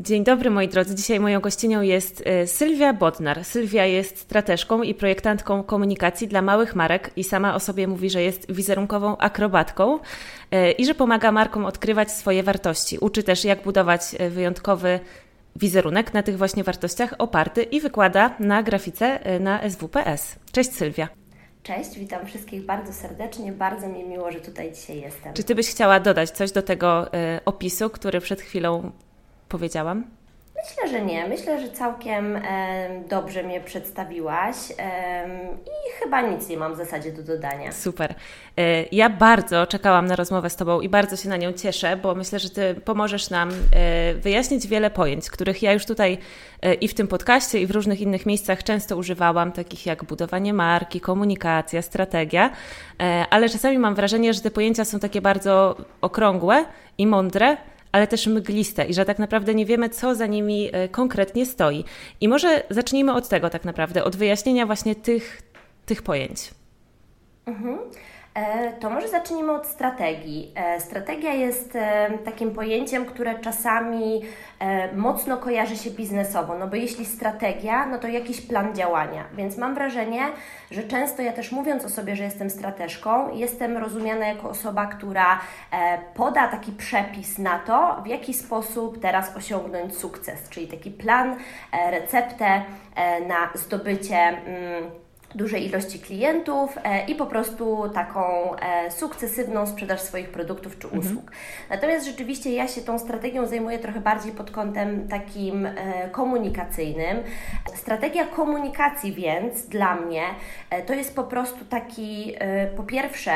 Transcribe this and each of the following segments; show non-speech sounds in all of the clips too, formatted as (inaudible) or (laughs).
Dzień dobry moi drodzy. Dzisiaj moją gościnią jest e, Sylwia Bodnar. Sylwia jest strateżką i projektantką komunikacji dla małych marek i sama o sobie mówi, że jest wizerunkową akrobatką e, i że pomaga markom odkrywać swoje wartości. Uczy też jak budować e, wyjątkowy wizerunek na tych właśnie wartościach oparty i wykłada na grafice na SWPS. Cześć Sylwia. Cześć, witam wszystkich bardzo serdecznie. Bardzo mi miło, że tutaj dzisiaj jestem. Czy Ty byś chciała dodać coś do tego opisu, który przed chwilą powiedziałam? Myślę, że nie. Myślę, że całkiem e, dobrze mnie przedstawiłaś e, i chyba nic nie mam w zasadzie do dodania. Super. E, ja bardzo czekałam na rozmowę z Tobą i bardzo się na nią cieszę, bo myślę, że Ty pomożesz nam e, wyjaśnić wiele pojęć, których ja już tutaj e, i w tym podcaście, i w różnych innych miejscach często używałam, takich jak budowanie marki, komunikacja, strategia, e, ale czasami mam wrażenie, że te pojęcia są takie bardzo okrągłe i mądre, ale też mgliste i że tak naprawdę nie wiemy, co za nimi e, konkretnie stoi. I może zacznijmy od tego tak naprawdę, od wyjaśnienia właśnie tych, tych pojęć. Mhm. E, to może zacznijmy od strategii. E, strategia jest e, takim pojęciem, które czasami mocno kojarzy się biznesowo, no bo jeśli strategia, no to jakiś plan działania. Więc mam wrażenie, że często ja też mówiąc o sobie, że jestem strateżką, jestem rozumiana jako osoba, która poda taki przepis na to, w jaki sposób teraz osiągnąć sukces, czyli taki plan, receptę na zdobycie mm, dużej ilości klientów e, i po prostu taką e, sukcesywną sprzedaż swoich produktów czy mhm. usług. Mhm. Natomiast rzeczywiście ja się tą strategią zajmuję trochę bardziej pod kątem takim e, komunikacyjnym. Strategia komunikacji więc dla mnie to jest po prostu taki, po pierwsze,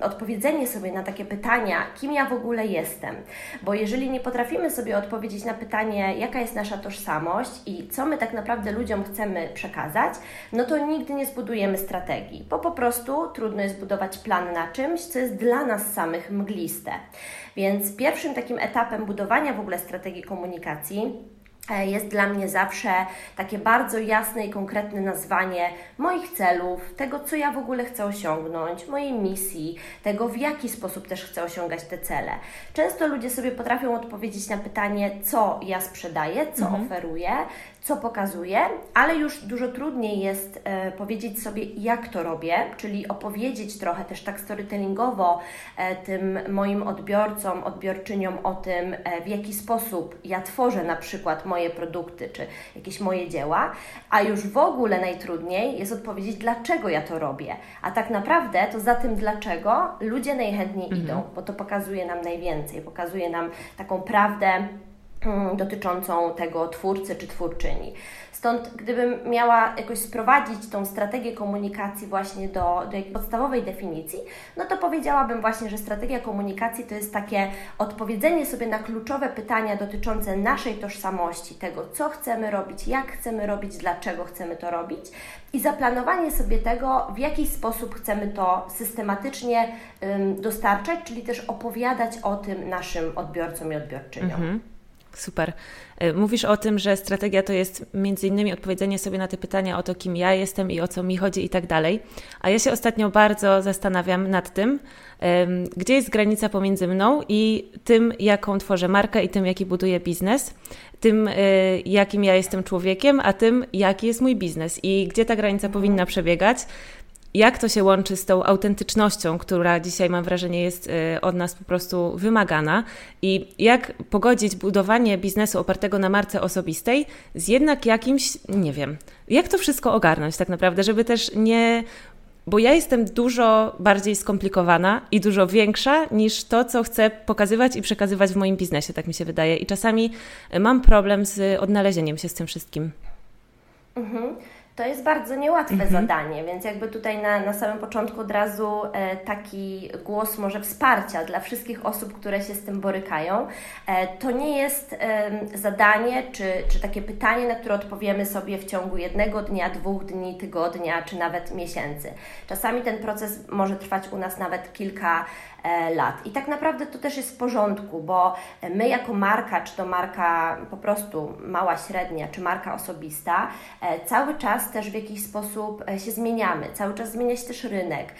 odpowiedzenie sobie na takie pytania, kim ja w ogóle jestem. Bo jeżeli nie potrafimy sobie odpowiedzieć na pytanie, jaka jest nasza tożsamość i co my tak naprawdę ludziom chcemy przekazać, no to nigdy nie zbudujemy strategii, bo po prostu trudno jest budować plan na czymś, co jest dla nas samych mgliste. Więc pierwszym takim etapem budowania w ogóle strategii komunikacji E, jest dla mnie zawsze takie bardzo jasne i konkretne nazwanie moich celów, tego, co ja w ogóle chcę osiągnąć, mojej misji, tego, w jaki sposób też chcę osiągać te cele. Często ludzie sobie potrafią odpowiedzieć na pytanie, co ja sprzedaję, co mhm. oferuję, co pokazuję, ale już dużo trudniej jest e, powiedzieć sobie, jak to robię, czyli opowiedzieć trochę też tak storytellingowo e, tym moim odbiorcom, odbiorczyniom o tym, e, w jaki sposób ja tworzę na przykład moje produkty czy jakieś moje dzieła, a już w ogóle najtrudniej jest odpowiedzieć, dlaczego ja to robię. A tak naprawdę to za tym dlaczego ludzie najchętniej mhm. idą, bo to pokazuje nam najwięcej, pokazuje nam taką prawdę dotyczącą tego twórcy czy twórczyni. Stąd, gdybym miała jakoś sprowadzić tą strategię komunikacji właśnie do, do podstawowej definicji, no to powiedziałabym właśnie, że strategia komunikacji to jest takie odpowiedzenie sobie na kluczowe pytania dotyczące naszej tożsamości, tego, co chcemy robić, jak chcemy robić, dlaczego chcemy to robić i zaplanowanie sobie tego, w jaki sposób chcemy to systematycznie ym, dostarczać, czyli też opowiadać o tym naszym odbiorcom i odbiorczyniom. Mhm. Super. E, mówisz o tym, że strategia to jest między innymi odpowiedzenie sobie na te pytania o to, kim ja jestem i o co mi chodzi i tak dalej. A ja się ostatnio bardzo zastanawiam nad tym, gdzie jest granica pomiędzy mną i tym, jaką tworzę markę i tym, jaki buduję biznes, tym, e, jakim ja jestem człowiekiem, a tym, jaki jest mój biznes i gdzie ta granica powinna przebiegać jak to się łączy z tą autentycznością, która dzisiaj mam wrażenie jest y, od nas po prostu wymagana i jak pogodzić budowanie biznesu opartego na marce osobistej z jednak jakimś, nie wiem, jak to wszystko ogarnąć tak naprawdę, żeby też nie bo ja jestem dużo bardziej skomplikowana i dużo większa niż to, co chcę pokazywać i przekazywać w moim biznesie, tak mi się wydaje. I czasami mam problem z odnalezieniem się z tym wszystkim. Mhm to jest bardzo niełatwe mhm. zadanie, więc jakby tutaj na, na samym początku od razu e, taki głos może wsparcia dla wszystkich osób, które się z tym borykają. E, to nie jest e, zadanie czy, czy takie pytanie, na które odpowiemy sobie w ciągu jednego dnia, dwóch dni, tygodnia czy nawet miesięcy. Czasami ten proces może trwać u nas nawet kilka lat. I tak naprawdę to też jest w porządku, bo my jako marka, czy to marka po prostu mała, średnia, czy marka osobista, e, cały czas też w jakiś sposób się zmieniamy. Cały czas zmienia się też rynek.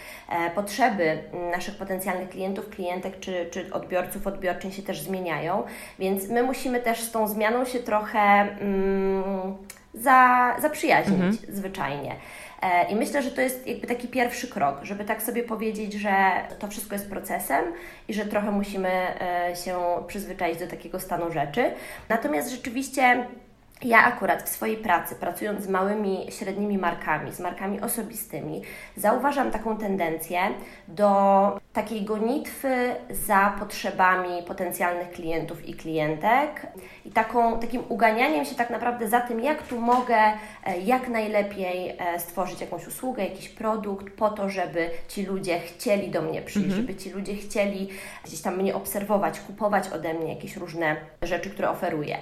Potrzeby naszych potencjalnych klientów, klientek, czy, czy odbiorców, odbiorczyń się też zmieniają, więc my musimy też z tą zmianą się trochę mm, za, zaprzyjaźnić mhm. zwyczajnie. E, I myślę, że to jest jakby taki pierwszy krok, żeby tak sobie powiedzieć, że to wszystko jest procesem i że trochę musimy e, się przyzwyczaić do takiego stanu rzeczy. Natomiast rzeczywiście ja akurat w swojej pracy, pracując z małymi, średnimi markami, z markami osobistymi, zauważam taką tendencję do takiej gonitwy za potrzebami potencjalnych klientów i klientek i taką, takim uganianiem się tak naprawdę za tym, jak tu mogę e, jak najlepiej e, stworzyć jakąś usługę, jakiś produkt po to, żeby ci ludzie chcieli do mnie przyjść, mhm. żeby ci ludzie chcieli gdzieś tam mnie obserwować, kupować ode mnie jakieś różne rzeczy, które oferuję.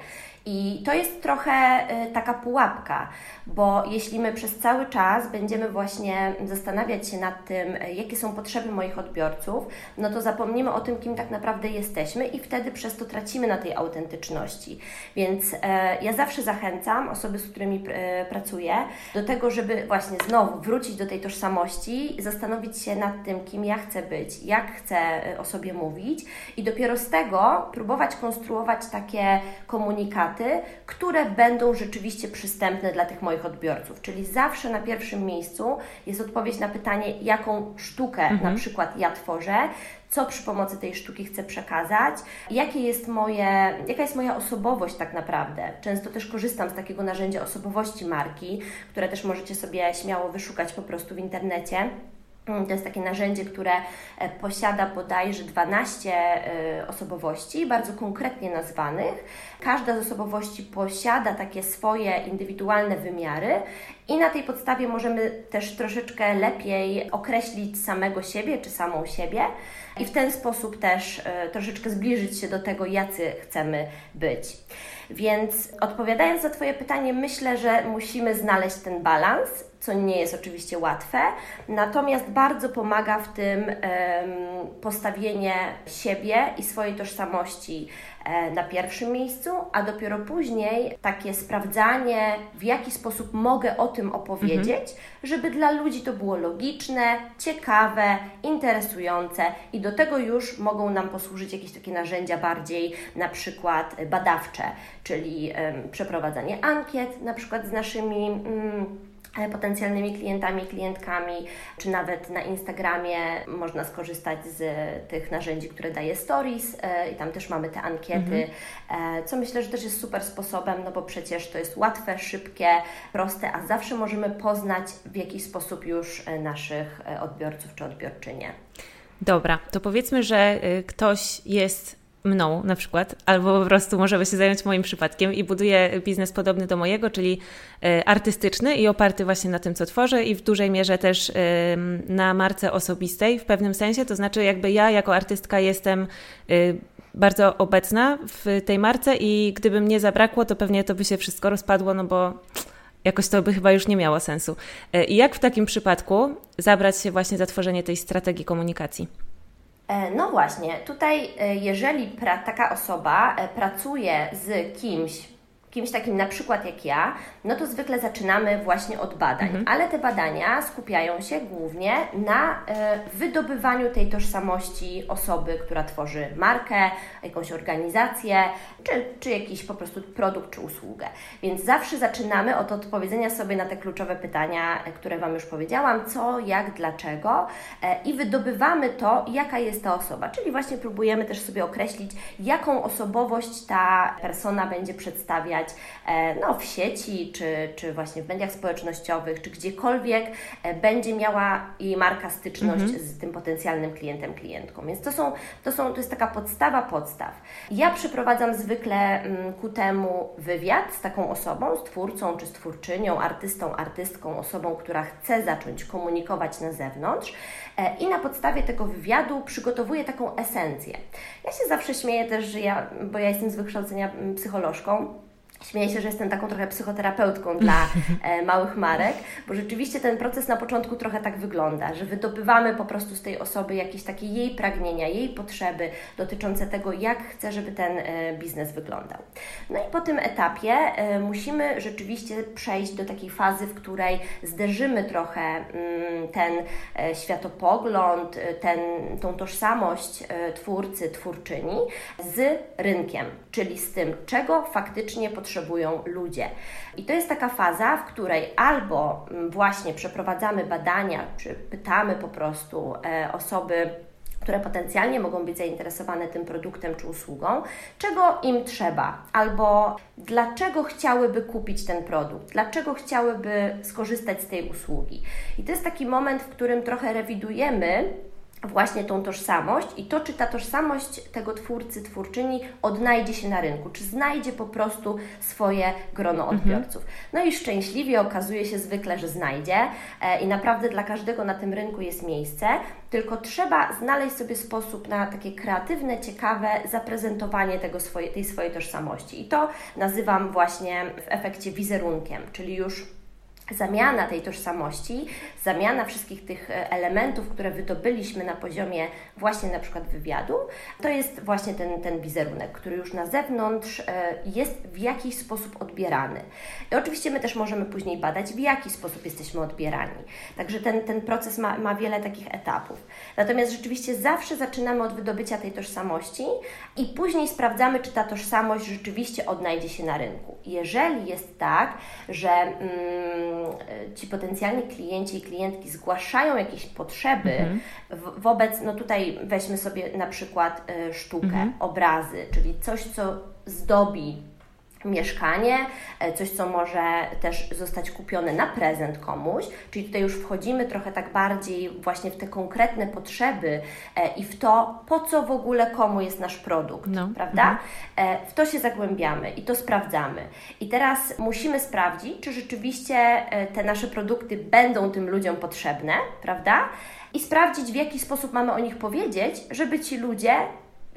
I to jest trochę y, taka pułapka, bo jeśli my przez cały czas będziemy właśnie zastanawiać się nad tym, y, jakie są potrzeby moich odbiorców, no to zapomnimy o tym, kim tak naprawdę jesteśmy i wtedy przez to tracimy na tej autentyczności. Więc e, ja zawsze zachęcam osoby, z którymi e, pracuję, do tego, żeby właśnie znowu wrócić do tej tożsamości, zastanowić się nad tym, kim ja chcę być, jak chcę e, o sobie mówić i dopiero z tego próbować konstruować takie komunikaty, które będą rzeczywiście przystępne dla tych moich odbiorców. Czyli zawsze na pierwszym miejscu jest odpowiedź na pytanie, jaką sztukę mhm. na przykład ja tworzę, co przy pomocy tej sztuki chcę przekazać, jakie jest moje, jaka jest moja osobowość tak naprawdę. Często też korzystam z takiego narzędzia osobowości marki, które też możecie sobie śmiało wyszukać po prostu w internecie. To jest takie narzędzie, które e, posiada bodajże 12 e, osobowości, bardzo konkretnie nazwanych. Każda z osobowości posiada takie swoje indywidualne wymiary i na tej podstawie możemy też troszeczkę lepiej określić samego siebie czy samą siebie i w ten sposób też e, troszeczkę zbliżyć się do tego, jacy chcemy być. Więc odpowiadając na Twoje pytanie, myślę, że musimy znaleźć ten balans, co nie jest oczywiście łatwe, natomiast bardzo pomaga w tym postawienie siebie i swojej tożsamości E, na pierwszym miejscu, a dopiero później takie sprawdzanie, w jaki sposób mogę o tym opowiedzieć, mhm. żeby dla ludzi to było logiczne, ciekawe, interesujące i do tego już mogą nam posłużyć jakieś takie narzędzia bardziej na przykład badawcze, czyli um, przeprowadzanie ankiet na przykład z naszymi. Um, potencjalnymi klientami, klientkami, czy nawet na Instagramie można skorzystać z tych narzędzi, które daje Stories e, i tam też mamy te ankiety, mhm. E, co myślę, że też jest super sposobem, no bo przecież to jest łatwe, szybkie, proste, a zawsze możemy poznać w jakiś sposób już naszych odbiorców czy odbiorczynie. Dobra, to powiedzmy, że ktoś jest mną na przykład, albo po prostu może by się zająć moim przypadkiem i buduję biznes podobny do mojego, czyli e, artystyczny i oparty właśnie na tym, co tworzę i w dużej mierze też na marce osobistej w pewnym sensie, to znaczy jakby ja jako artystka jestem e, bardzo obecna w tej marce i gdyby mnie zabrakło, to pewnie to by się wszystko rozpadło, no bo jakoś to by chyba już nie miało sensu. E, I jak w takim przypadku zabrać się właśnie za tworzenie tej strategii komunikacji? E, no właśnie, tutaj e, jeżeli pra, taka osoba e, pracuje z kimś, kimś takim na przykład jak ja, no to zwykle zaczynamy właśnie od badań, mhm. ale te badania skupiają się głównie na e, wydobywaniu tej tożsamości osoby, która tworzy markę, jakąś organizację, czy, czy jakiś po prostu produkt czy usługę. Więc zawsze zaczynamy od odpowiedzenia sobie na te kluczowe pytania, e, które Wam już powiedziałam, co, jak, dlaczego e, i wydobywamy to, jaka jest ta osoba, czyli właśnie próbujemy też sobie określić, jaką osobowość ta persona będzie przedstawiać no, w sieci, czy, czy właśnie w mediach społecznościowych, czy gdziekolwiek e, będzie miała jej marka styczność mhm. z tym potencjalnym klientem, klientką. Więc to, są, to, są, to jest taka podstawa podstaw. Ja przeprowadzam zwykle mm, ku temu wywiad z taką osobą, z twórcą czy stwórczynią, artystą, artystką, osobą, która chce zacząć komunikować na zewnątrz e, i na podstawie tego wywiadu przygotowuję taką esencję. Ja się zawsze śmieję też, że ja, bo ja jestem z wykształcenia mm, psycholożką, Śmieję się, że jestem taką trochę psychoterapeutką dla (laughs) e, małych marek, bo rzeczywiście ten proces na początku trochę tak wygląda, że wydobywamy po prostu z tej osoby jakieś takie jej pragnienia, jej potrzeby dotyczące tego, jak chce, żeby ten e, biznes wyglądał. No i po tym etapie e, musimy rzeczywiście przejść do takiej fazy, w której zderzymy trochę mm, ten światopogląd, ten, tą tożsamość twórcy, twórczyni z rynkiem, czyli z tym, czego faktycznie potrzebujemy potrzebują ludzie. I to jest taka faza, w której albo mm, właśnie przeprowadzamy badania, czy pytamy po prostu e, osoby, które potencjalnie mogą być zainteresowane tym produktem czy usługą, czego im trzeba, albo dlaczego chciałyby kupić ten produkt, dlaczego chciałyby skorzystać z tej usługi. I to jest taki moment, w którym trochę rewidujemy właśnie tą tożsamość i to, czy ta tożsamość tego twórcy, twórczyni odnajdzie się na rynku, czy znajdzie po prostu swoje grono mhm. odbiorców. No i szczęśliwie okazuje się zwykle, że znajdzie e, i naprawdę dla każdego na tym rynku jest miejsce, tylko trzeba znaleźć sobie sposób na takie kreatywne, ciekawe zaprezentowanie tego swoje, tej swojej tożsamości. I to nazywam właśnie w efekcie wizerunkiem, czyli już zamiana tej tożsamości, zamiana wszystkich tych e, elementów, które wydobyliśmy na poziomie właśnie na przykład wywiadu, to jest właśnie ten, ten wizerunek, który już na zewnątrz e, jest w jakiś sposób odbierany. I oczywiście my też możemy później badać, w jaki sposób jesteśmy odbierani. Także ten, ten proces ma, ma wiele takich etapów. Natomiast rzeczywiście zawsze zaczynamy od wydobycia tej tożsamości i później sprawdzamy, czy ta tożsamość rzeczywiście odnajdzie się na rynku. Jeżeli jest tak, że mm, E, ci potencjalni klienci i klientki zgłaszają jakieś potrzeby mhm. wobec, no tutaj weźmy sobie na przykład e, sztukę, mhm. obrazy, czyli coś, co zdobi mieszkanie, e, coś, co może też zostać kupione na prezent komuś, czyli tutaj już wchodzimy trochę tak bardziej właśnie w te konkretne potrzeby e, i w to, po co w ogóle komu jest nasz produkt, no. prawda? Mhm. E, w to się zagłębiamy i to sprawdzamy. I teraz musimy sprawdzić, czy rzeczywiście te nasze produkty będą tym ludziom potrzebne, prawda? I sprawdzić, w jaki sposób mamy o nich powiedzieć, żeby ci ludzie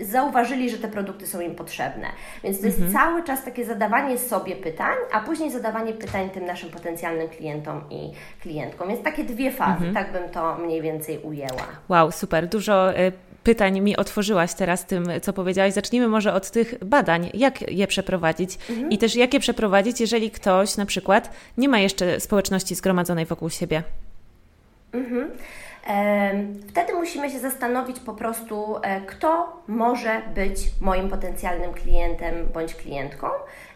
zauważyli, że te produkty są im potrzebne. Więc to mhm. jest cały czas takie zadawanie sobie pytań, a później zadawanie pytań tym naszym potencjalnym klientom i klientkom. Więc takie dwie fazy, mhm. tak bym to mniej więcej ujęła. Wow, super. Dużo y, pytań mi otworzyłaś teraz tym, co powiedziałaś. Zacznijmy może od tych badań. Jak je przeprowadzić mhm. i też jak je przeprowadzić, jeżeli ktoś na przykład nie ma jeszcze społeczności zgromadzonej wokół siebie. Mhm. Wtedy musimy się zastanowić po prostu, e, kto może być moim potencjalnym klientem bądź klientką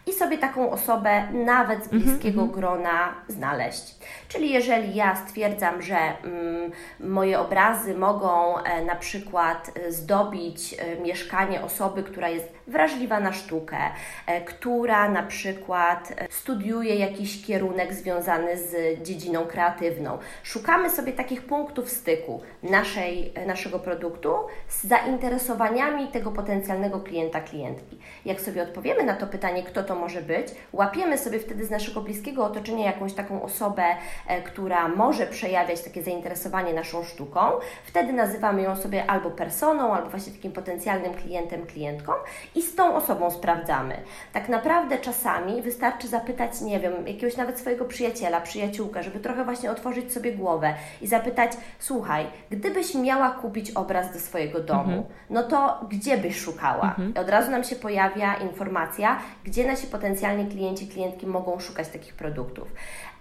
i sobie taką osobę nawet z mhm, bliskiego mm -hmm. grona znaleźć. Czyli jeżeli ja stwierdzam, że mm, moje obrazy mogą e, na przykład e, zdobić e, mieszkanie osoby, która jest wrażliwa na sztukę, e, która na przykład e, studiuje jakiś kierunek związany z dziedziną kreatywną, szukamy sobie takich punktów styku naszej, e, naszego produktu z zainteresowaniami tego potencjalnego klienta, klientki. Jak sobie odpowiemy na to pytanie, kto to może być, łapiemy sobie wtedy z naszego bliskiego otoczenia jakąś taką osobę, która może przejawiać takie zainteresowanie naszą sztuką. Wtedy nazywamy ją sobie albo personą, albo właśnie takim potencjalnym klientem, klientką i z tą osobą sprawdzamy. Tak naprawdę czasami wystarczy zapytać, nie wiem, jakiegoś nawet swojego przyjaciela, przyjaciółkę, żeby trochę właśnie otworzyć sobie głowę i zapytać, słuchaj, gdybyś miała kupić obraz do swojego domu, mhm. no to gdzie byś szukała? Mhm. I od razu nam się pojawia informacja, gdzie nasi potencjalni klienci, klientki mogą szukać takich produktów.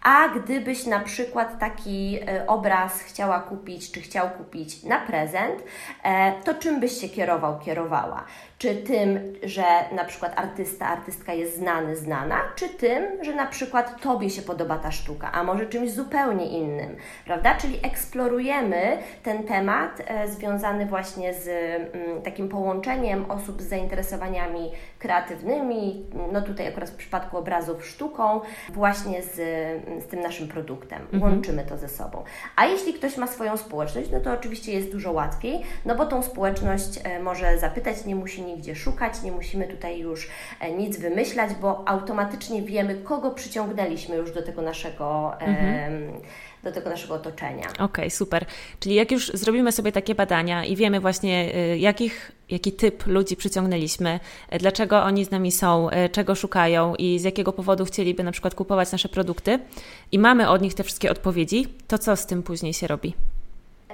A gdybyś na przykład taki e, obraz chciała kupić, czy chciał kupić na prezent, e, to czym byś się kierował, kierowała? Czy tym, że na przykład artysta, artystka jest znany, znana, czy tym, że na przykład Tobie się podoba ta sztuka, a może czymś zupełnie innym, prawda? Czyli eksplorujemy ten temat e, związany właśnie z mm, takim połączeniem osób z zainteresowaniami kreatywnymi, no tutaj akurat w przypadku obrazów sztuką, właśnie z, z tym naszym produktem. Mhm. Łączymy to ze sobą. A jeśli ktoś ma swoją społeczność, no to oczywiście jest dużo łatwiej, no bo tą społeczność e, może zapytać, nie musi nigdzie szukać, nie musimy tutaj już e, nic wymyślać, bo automatycznie wiemy, kogo przyciągnęliśmy już do tego naszego. Mhm do tego naszego otoczenia. Okej, okay, super. Czyli jak już zrobimy sobie takie badania i wiemy właśnie, y, jakich, jaki typ ludzi przyciągnęliśmy, y, dlaczego oni z nami są, y, czego szukają i z jakiego powodu chcieliby na przykład kupować nasze produkty i mamy od nich te wszystkie odpowiedzi, to co z tym później się robi?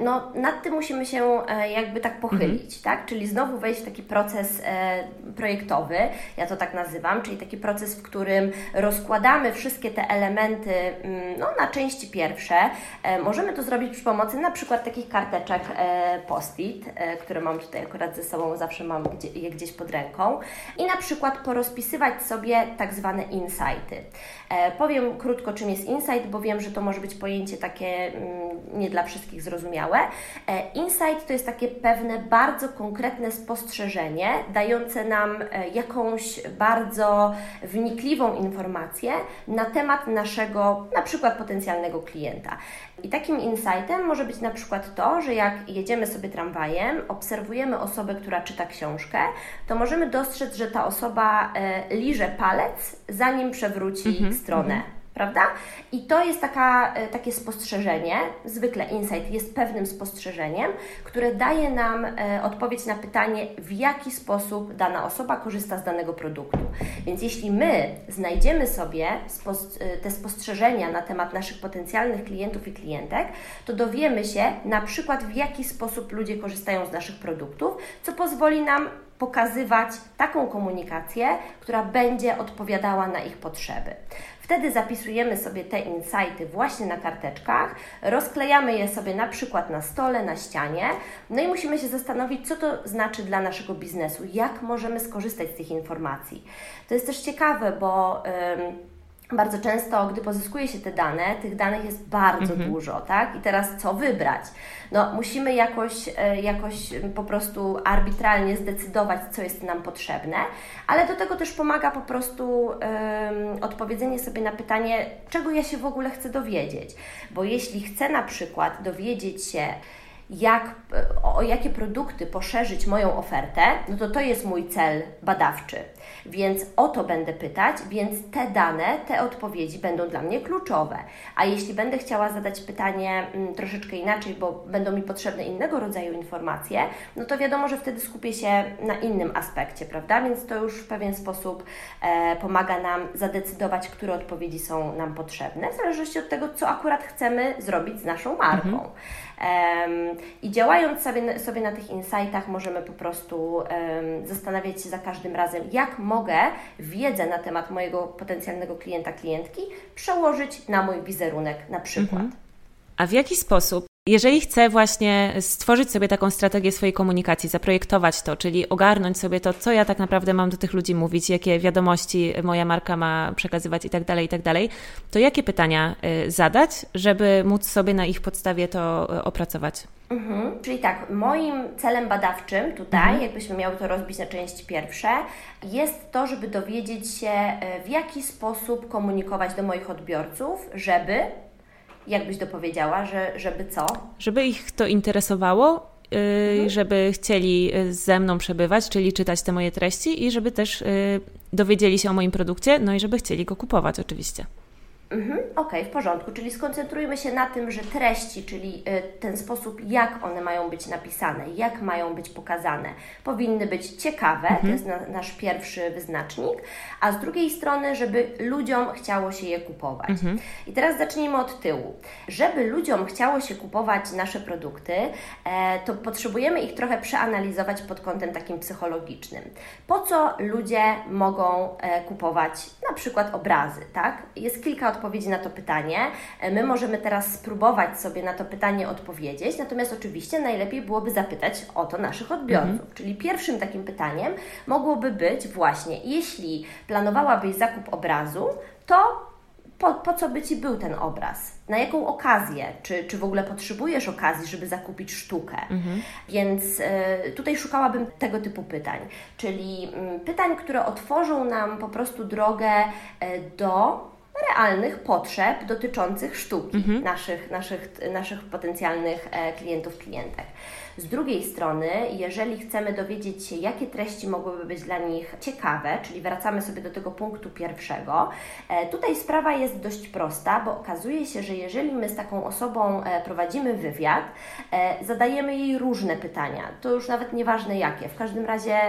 No, nad tym musimy się e, jakby tak pochylić, mhm. tak? Czyli znowu wejść w taki proces e, projektowy, ja to tak nazywam, czyli taki proces, w którym rozkładamy wszystkie te elementy mm, no, na części pierwsze. E, możemy to zrobić przy pomocy na przykład takich karteczek post-it, które mam tutaj akurat ze sobą, zawsze mam je gdzieś pod ręką i na przykład porozpisywać sobie tak zwane insighty. Powiem krótko, czym jest insight, bo wiem, że to może być pojęcie takie mm, nie dla wszystkich zrozumiałe, E, insight to jest takie pewne bardzo konkretne spostrzeżenie, dające nam e, jakąś bardzo wnikliwą informację na temat naszego na przykład potencjalnego klienta. I takim insightem może być na przykład to, że jak jedziemy sobie tramwajem, obserwujemy osobę, która czyta książkę, to możemy dostrzec, że ta osoba e, liże palec, zanim przewróci mhm, stronę. mhm prawda? I to jest taka, e, takie spostrzeżenie, zwykle insight jest pewnym spostrzeżeniem, które daje nam e, odpowiedź na pytanie, w jaki sposób dana osoba korzysta z danego produktu. Więc jeśli my znajdziemy sobie e, te spostrzeżenia na temat naszych potencjalnych klientów i klientek, to dowiemy się na przykład, w jaki sposób ludzie korzystają z naszych produktów, co pozwoli nam pokazywać taką komunikację, która będzie odpowiadała na ich potrzeby. Wtedy zapisujemy sobie te insighty właśnie na karteczkach, rozklejamy je sobie na przykład na stole, na ścianie, no i musimy się zastanowić, co to znaczy dla naszego biznesu, jak możemy skorzystać z tych informacji. To jest też ciekawe, bo. Yy, bardzo często, gdy pozyskuje się te dane, tych danych jest bardzo mhm. dużo, tak? I teraz co wybrać? No, musimy jakoś, e, jakoś po prostu arbitralnie zdecydować, co jest nam potrzebne, ale do tego też pomaga po prostu um, odpowiedzenie sobie na pytanie, czego ja się w ogóle chcę dowiedzieć. Bo jeśli chcę na przykład dowiedzieć się, jak, o jakie produkty poszerzyć moją ofertę, no to to jest mój cel badawczy. Więc o to będę pytać, więc te dane, te odpowiedzi będą dla mnie kluczowe. A jeśli będę chciała zadać pytanie mm, troszeczkę inaczej, bo będą mi potrzebne innego rodzaju informacje, no to wiadomo, że wtedy skupię się na innym aspekcie, prawda? Więc to już w pewien sposób e, pomaga nam zadecydować, które odpowiedzi są nam potrzebne, w zależności od tego, co akurat chcemy zrobić z naszą marką. Mhm. I działając sobie, sobie na tych insightach, możemy po prostu zastanawiać się za każdym razem, jak mogę wiedzę na temat mojego potencjalnego klienta, klientki przełożyć na mój wizerunek na przykład. Mhm. A w jaki sposób jeżeli chcę właśnie stworzyć sobie taką strategię swojej komunikacji, zaprojektować to, czyli ogarnąć sobie to, co ja tak naprawdę mam do tych ludzi mówić, jakie wiadomości moja marka ma przekazywać itd., tak itd., tak to jakie pytania y, zadać, żeby móc sobie na ich podstawie to y, opracować? Mhm. Czyli tak, moim celem badawczym tutaj, mhm. jakbyśmy miały to rozbić na części pierwsze, jest to, żeby dowiedzieć się, y, w jaki sposób komunikować do moich odbiorców, żeby jak byś dopowiedziała, że, żeby co? Żeby ich to interesowało, yy, mhm. żeby chcieli y, ze mną przebywać, czyli czytać te moje treści i żeby też yy, dowiedzieli się o moim produkcie, no i żeby chcieli go kupować oczywiście. Mhm, Okej, okay, w porządku. Czyli skoncentrujmy się na tym, że treści, czyli y, ten sposób, jak one mają być napisane, jak mają być pokazane, powinny być ciekawe. Mhm. To jest na, nasz pierwszy wyznacznik. A z drugiej strony, żeby ludziom chciało się je kupować. Mhm. I teraz zacznijmy od tyłu. Żeby ludziom chciało się kupować nasze produkty, e, to potrzebujemy ich trochę przeanalizować pod kątem takim psychologicznym. Po co ludzie mogą e, kupować na przykład obrazy, tak? Jest kilka odpowiedzi odpowiedzi na to pytanie. E, my możemy teraz spróbować sobie na to pytanie odpowiedzieć, natomiast oczywiście najlepiej byłoby zapytać o to naszych odbiorców. Mhm. Czyli pierwszym takim pytaniem mogłoby być właśnie, jeśli planowałabyś zakup obrazu, to po, po, co by Ci był ten obraz? Na jaką okazję? Czy, czy w ogóle potrzebujesz okazji, żeby zakupić sztukę? Mhm. Więc y, tutaj szukałabym tego typu pytań, czyli y, pytań, które otworzą nam po prostu drogę y, do realnych potrzeb dotyczących sztuki mhm. naszych, naszych, naszych potencjalnych klientów, klientek. Z drugiej strony, jeżeli chcemy dowiedzieć się, jakie treści mogłyby być dla nich ciekawe, czyli wracamy sobie do tego punktu pierwszego, e, tutaj sprawa jest dość prosta, bo okazuje się, że jeżeli my z taką osobą e, prowadzimy wywiad, e, zadajemy jej różne pytania, to już nawet nieważne jakie, w każdym razie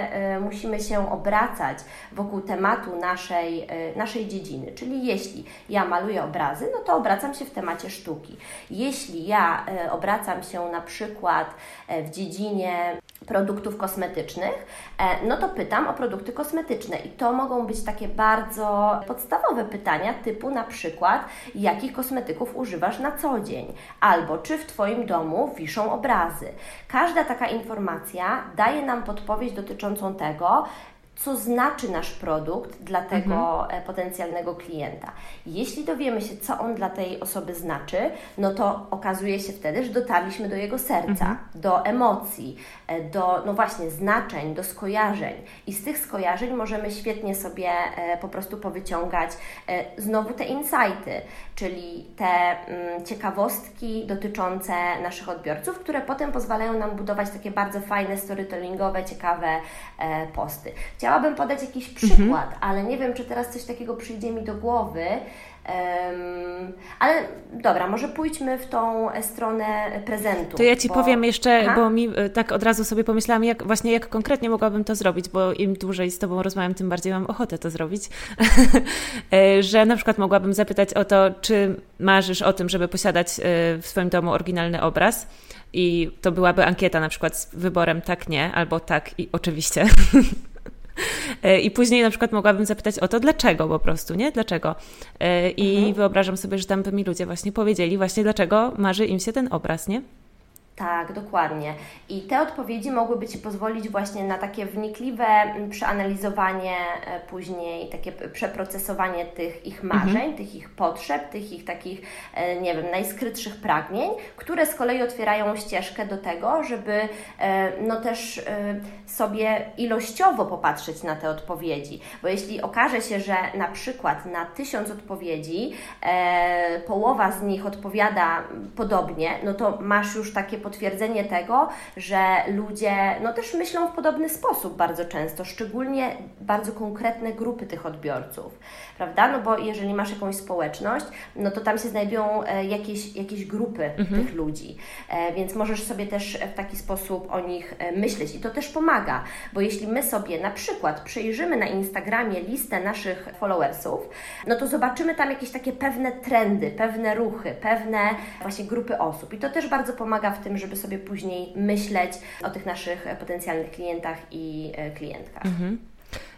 musimy się obracać wokół tematu naszej, naszej dziedziny, czyli jeśli ja maluję obrazy, no to obracam się w temacie sztuki. Jeśli ja obracam się na przykład w dziedzinie produktów kosmetycznych, e, no to pytam o produkty kosmetyczne i to mogą być takie bardzo podstawowe pytania typu na przykład jakich kosmetyków używasz na co dzień albo czy w Twoim domu wiszą obrazy. Każda taka informacja daje nam podpowiedź dotyczącą tego, co znaczy nasz produkt dla tego mhm. E, potencjalnego klienta. Jeśli dowiemy się, co on dla tej osoby znaczy, no to okazuje się wtedy, że dotarliśmy do jego serca, mhm. do emocji, do, no właśnie, znaczeń, do skojarzeń. I z tych skojarzeń możemy świetnie sobie e, po prostu powyciągać znowu te insighty, czyli te mm, ciekawostki dotyczące naszych odbiorców, które potem pozwalają nam budować takie bardzo fajne, storytellingowe, ciekawe posty. Chciałabym podać jakiś przykład, mhm. ale nie wiem, czy teraz coś takiego przyjdzie mi do głowy. Um, ale dobra, może pójdźmy w tą stronę prezentu. To ja Ci bo... powiem jeszcze, Aha. bo mi e, tak od razu sobie pomyślałam, jak właśnie jak konkretnie mogłabym to zrobić, bo im dłużej z Tobą rozmawiam, tym bardziej mam ochotę to zrobić. (laughs) E, że na przykład mogłabym zapytać o to, czy marzysz o tym, żeby posiadać e, w swoim domu oryginalny obraz. I to byłaby ankieta na przykład z wyborem tak, nie, albo tak i oczywiście. (laughs) E, I później na przykład mogłabym zapytać o to, dlaczego po prostu, nie? Dlaczego? E, I mhm. wyobrażam sobie, że tam by mi ludzie właśnie powiedzieli właśnie, dlaczego marzy im się ten obraz, nie? Tak, dokładnie. I te odpowiedzi mogłyby Ci pozwolić właśnie na takie wnikliwe mm, przeanalizowanie e, później, takie przeprocesowanie tych ich mhm. marzeń, mhm. tych ich potrzeb, tych ich takich, e, nie wiem, najskrytszych pragnień, które z kolei otwierają ścieżkę do tego, żeby e, no też sobie ilościowo popatrzeć na te odpowiedzi. Bo jeśli okaże się, że na przykład na tysiąc odpowiedzi połowa z nich odpowiada podobnie, no to masz już takie potwierdzenie tego, że ludzie no też myślą w podobny sposób bardzo często, szczególnie bardzo konkretne grupy tych odbiorców, prawda? No bo jeżeli masz jakąś społeczność, no to tam się znajdują e, jakieś, jakieś grupy mhm. tych ludzi, e, więc możesz sobie też w taki sposób o nich e, myśleć i to też pomaga, bo jeśli my sobie na przykład przejrzymy na Instagramie listę naszych followersów, no to zobaczymy tam jakieś takie pewne trendy, pewne ruchy, pewne właśnie grupy osób i to też bardzo pomaga w tym, żeby sobie później myśleć o tych naszych potencjalnych klientach i klientkach. Mhm.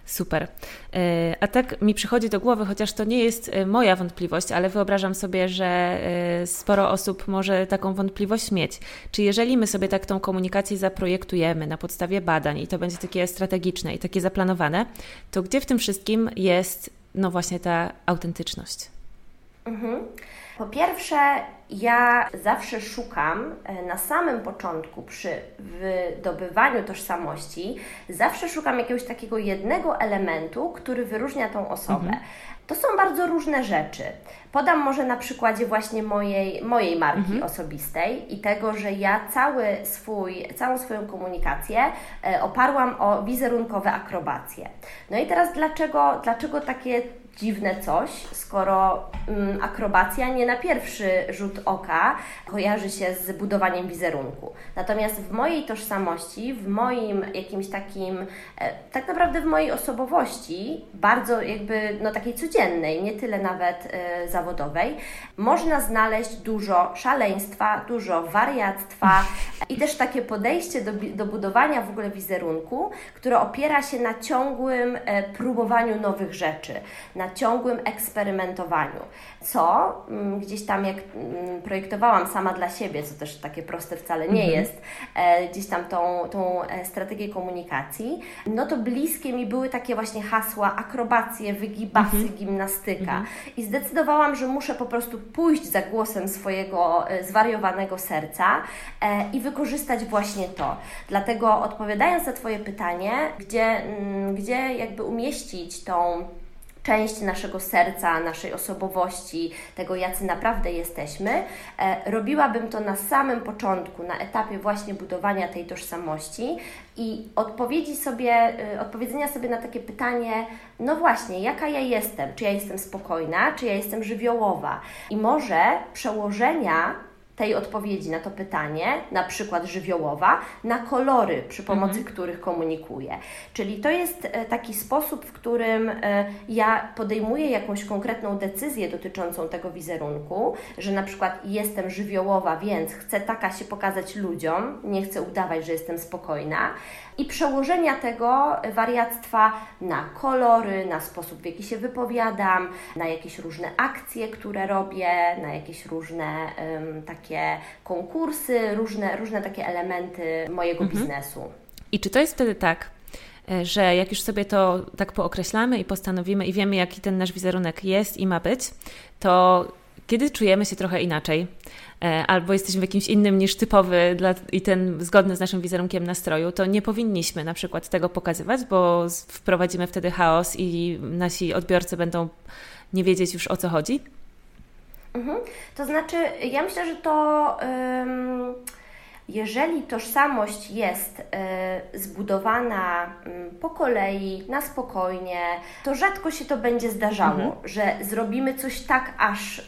Super. E, a tak mi przychodzi do głowy, chociaż to nie jest e, moja wątpliwość, ale wyobrażam sobie, że sporo osób może taką wątpliwość mieć. Czy jeżeli my sobie tak tą komunikację zaprojektujemy na podstawie badań i to będzie takie strategiczne i takie zaplanowane, to gdzie w tym wszystkim jest, no właśnie, ta autentyczność? Mhm. Po pierwsze, ja zawsze szukam e, na samym początku przy wydobywaniu tożsamości, zawsze szukam jakiegoś takiego jednego elementu, który wyróżnia tą osobę. Mhm. To są bardzo różne rzeczy. Podam może na przykładzie właśnie mojej, mojej marki mhm. osobistej i tego, że ja cały swój, całą swoją komunikację e, oparłam o wizerunkowe akrobacje. No i teraz dlaczego, dlaczego takie dziwne coś, skoro mm, akrobacja nie na pierwszy rzut oka kojarzy się z budowaniem wizerunku. Natomiast w mojej tożsamości, w moim jakimś takim, e, tak naprawdę w mojej osobowości, bardzo jakby no takiej codziennej, nie tyle nawet e, zawodowej, można znaleźć dużo szaleństwa, dużo wariactwa (laughs) i też takie podejście do, do budowania w ogóle wizerunku, które opiera się na ciągłym e, próbowaniu nowych rzeczy, na na ciągłym eksperymentowaniu, co mm, gdzieś tam jak mm, projektowałam sama dla siebie, co też takie proste wcale nie mhm. jest, e, gdzieś tam tą, tą e, strategię komunikacji, no to bliskie mi były takie właśnie hasła akrobacje, wygibasy, mhm. gimnastyka mhm. i zdecydowałam, że muszę po prostu pójść za głosem swojego e, zwariowanego serca i wykorzystać właśnie to. Dlatego odpowiadając na Twoje pytanie, gdzie, mm, gdzie jakby umieścić tą część naszego serca, naszej osobowości, tego jacy naprawdę jesteśmy, e, robiłabym to na samym początku, na etapie właśnie budowania tej tożsamości i odpowiedzi sobie, e, odpowiedzenia sobie na takie pytanie, no właśnie, jaka ja jestem? Czy ja jestem spokojna, czy ja jestem żywiołowa? I może przełożenia tej odpowiedzi na to pytanie, na przykład żywiołowa, na kolory, przy pomocy mhm. których komunikuję. Czyli to jest e, taki sposób, w którym e, ja podejmuję jakąś konkretną decyzję dotyczącą tego wizerunku, że na przykład jestem żywiołowa, więc chcę taka się pokazać ludziom, nie chcę udawać, że jestem spokojna, i przełożenia tego wariactwa na kolory, na sposób, w jaki się wypowiadam, na jakieś różne akcje, które robię, na jakieś różne um, takie konkursy, różne, różne takie elementy mojego mhm. biznesu. I czy to jest wtedy tak, e, że jak już sobie to tak pookreślamy i postanowimy i wiemy, jaki ten nasz wizerunek jest i ma być, to kiedy czujemy się trochę inaczej, albo jesteśmy w jakimś innym niż typowy dla, i ten zgodny z naszym wizerunkiem nastroju, to nie powinniśmy na przykład tego pokazywać, bo wprowadzimy wtedy chaos i nasi odbiorcy będą nie wiedzieć już o co chodzi. Mhm. To znaczy, ja myślę, że to. Jeżeli tożsamość jest y, zbudowana y, po kolei, na spokojnie, to rzadko się to będzie zdarzało, mhm. że zrobimy coś tak aż y,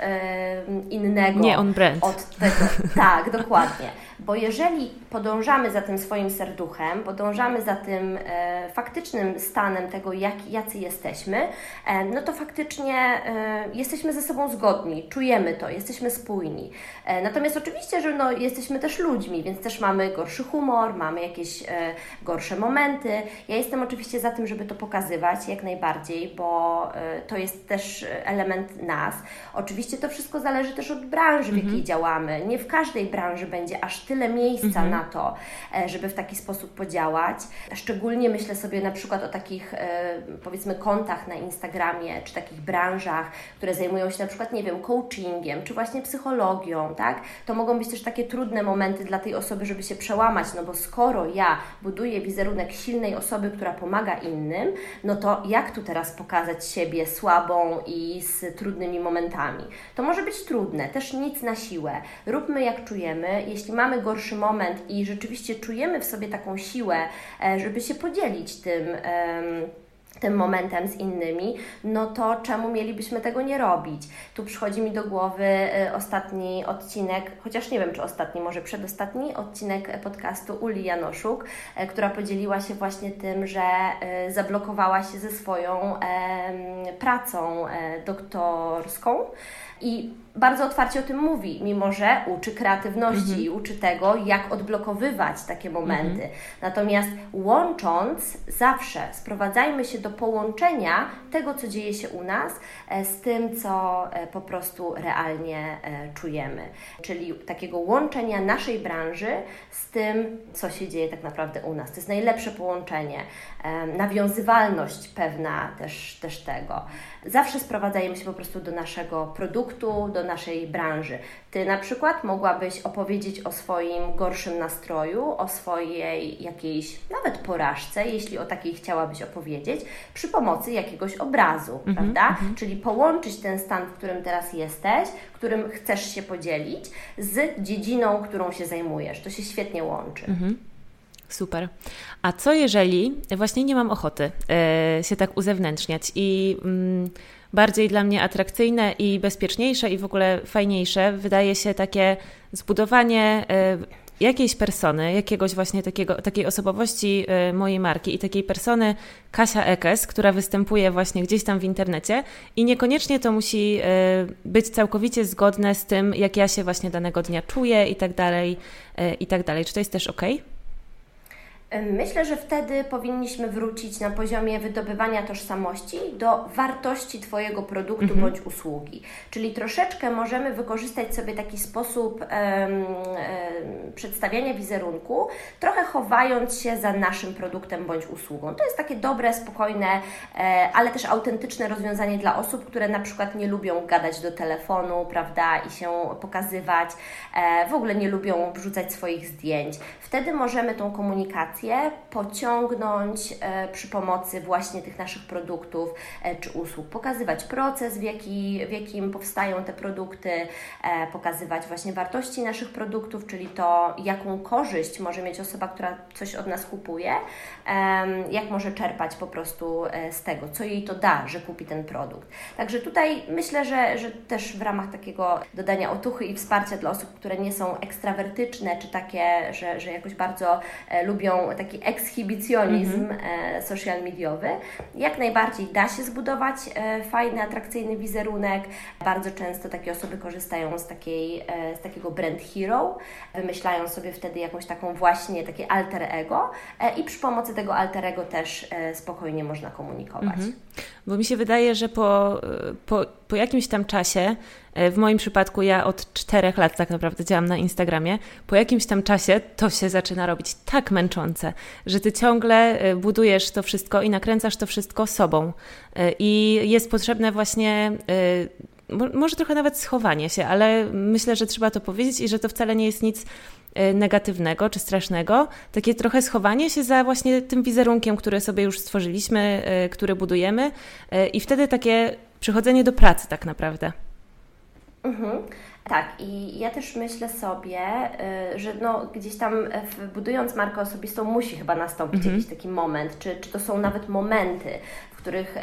innego Nie on brand. od tego. Tak, dokładnie. (laughs) Bo jeżeli podążamy za tym swoim serduchem, podążamy za tym e, faktycznym stanem tego, jak, jacy jesteśmy, e, no to faktycznie e, jesteśmy ze sobą zgodni, czujemy to, jesteśmy spójni. E, natomiast oczywiście, że no, jesteśmy też ludźmi, więc też mamy gorszy humor, mamy jakieś e, gorsze momenty. Ja jestem oczywiście za tym, żeby to pokazywać jak najbardziej, bo e, to jest też element nas. Oczywiście to wszystko zależy też od branży, w jakiej mhm. działamy. Nie w każdej branży będzie aż tyle miejsca mhm. na to, e, żeby w taki sposób podziałać. Szczególnie myślę sobie na przykład o takich e, powiedzmy kontach na Instagramie, czy takich branżach, które zajmują się na przykład, nie wiem, coachingiem, czy właśnie psychologią, tak? To mogą być też takie trudne momenty dla tej osoby, żeby się przełamać, no bo skoro ja buduję wizerunek silnej osoby, która pomaga innym, no to jak tu teraz pokazać siebie słabą i z trudnymi momentami? To może być trudne, też nic na siłę. Róbmy jak czujemy. Jeśli mamy gorszy moment i rzeczywiście czujemy w sobie taką siłę, e, żeby się podzielić tym tym momentem z innymi, no to czemu mielibyśmy tego nie robić? Tu przychodzi mi do głowy y, ostatni odcinek, chociaż nie wiem, czy ostatni, może przedostatni odcinek podcastu Uli Janoszuk, y, która podzieliła się właśnie tym, że zablokowała się ze swoją pracą e, doktorską i bardzo otwarcie o tym mówi, mimo że uczy kreatywności mhm. i uczy tego, jak odblokowywać takie momenty. Mhm. Natomiast łącząc, zawsze sprowadzajmy się do połączenia tego, co dzieje się u nas, e, z tym, co e, po prostu realnie e, czujemy. Czyli takiego łączenia naszej branży z tym, co się dzieje tak naprawdę u nas. To jest najlepsze połączenie, nawiązywalność pewna też, też tego. Zawsze sprowadzajmy się po prostu do naszego produktu, do naszej branży. Ty na przykład mogłabyś opowiedzieć o swoim gorszym nastroju, o swojej jakiejś nawet porażce, jeśli o takiej chciałabyś opowiedzieć, przy pomocy jakiegoś obrazu, mm -hmm, prawda? Mm -hmm. Czyli połączyć ten stan, w którym teraz jesteś, którym chcesz się podzielić, z dziedziną, którą się zajmujesz. To się świetnie łączy. Mm -hmm. Super. A co jeżeli właśnie nie mam ochoty e, się tak uzewnętrzniać i mm, bardziej dla mnie atrakcyjne i bezpieczniejsze i w ogóle fajniejsze wydaje się takie zbudowanie e, jakiejś persony, jakiegoś właśnie takiego, takiej osobowości e, mojej marki i takiej persony Kasia Ekes, która występuje właśnie gdzieś tam w internecie i niekoniecznie to musi być całkowicie zgodne z tym, jak ja się właśnie danego dnia czuję i tak dalej, i tak dalej. Czy to jest też ok? Myślę, że wtedy powinniśmy wrócić na poziomie wydobywania tożsamości do wartości Twojego produktu mhm. bądź usługi. Czyli troszeczkę możemy wykorzystać sobie taki sposób um, um, przedstawiania wizerunku, trochę chowając się za naszym produktem bądź usługą. To jest takie dobre, spokojne, e, ale też autentyczne rozwiązanie dla osób, które na przykład nie lubią gadać do telefonu, prawda, i się pokazywać, e, w ogóle nie lubią wrzucać swoich zdjęć. Wtedy możemy tą komunikację pociągnąć e, przy pomocy właśnie tych naszych produktów e, czy usług, pokazywać proces, w, jaki, w jakim powstają te produkty, e, pokazywać właśnie wartości naszych produktów, czyli to, jaką korzyść może mieć osoba, która coś od nas kupuje, jak może czerpać po prostu z tego, co jej to da, że kupi ten produkt. Także tutaj myślę, że, że też w ramach takiego dodania otuchy i wsparcia dla osób, które nie są ekstrawertyczne, czy takie, że, że jakoś bardzo lubią taki ekshibicjonizm mm -hmm. social mediowy, jak najbardziej da się zbudować e, fajny, atrakcyjny wizerunek. Bardzo często takie osoby korzystają z, takiej, e, z takiego brand hero, wymyślają sobie wtedy jakąś taką właśnie takie alter ego i przy pomocy tego alter ego też spokojnie można komunikować. Mhm. Bo mi się wydaje, że po, po, po jakimś tam czasie, w moim przypadku ja od czterech lat tak naprawdę działam na Instagramie, po jakimś tam czasie to się zaczyna robić tak męczące, że ty ciągle budujesz to wszystko i nakręcasz to wszystko sobą. I jest potrzebne właśnie może trochę nawet schowanie się, ale myślę, że trzeba to powiedzieć i że to wcale nie jest nic e, negatywnego czy strasznego. Takie trochę schowanie się za właśnie tym wizerunkiem, który sobie już stworzyliśmy, e, który budujemy e, i wtedy takie przychodzenie do pracy tak naprawdę. Mhm. Tak, i ja też myślę sobie, że no, gdzieś tam budując markę osobistą musi chyba nastąpić mhm. jakiś taki moment, czy, czy to są nawet momenty, których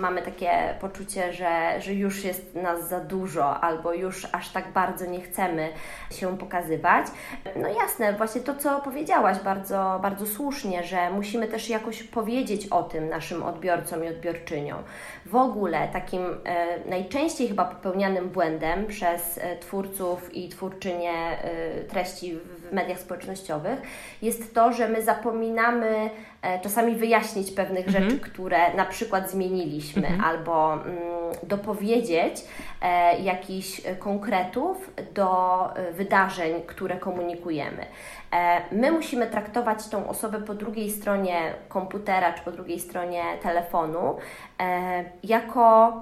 mamy takie poczucie, że, że już jest nas za dużo albo już aż tak bardzo nie chcemy się pokazywać. No jasne, właśnie to, co powiedziałaś bardzo, bardzo słusznie, że musimy też jakoś powiedzieć o tym naszym odbiorcom i odbiorczyniom. W ogóle takim e, najczęściej chyba popełnianym błędem przez e, twórców i twórczynie e, treści w mediach społecznościowych jest to, że my zapominamy czasami wyjaśnić pewnych mhm. rzeczy, które na przykład zmieniliśmy, mhm. albo mm, dopowiedzieć e, jakichś konkretów do wydarzeń, które komunikujemy. E, my musimy traktować tą osobę po drugiej stronie komputera czy po drugiej stronie telefonu e, jako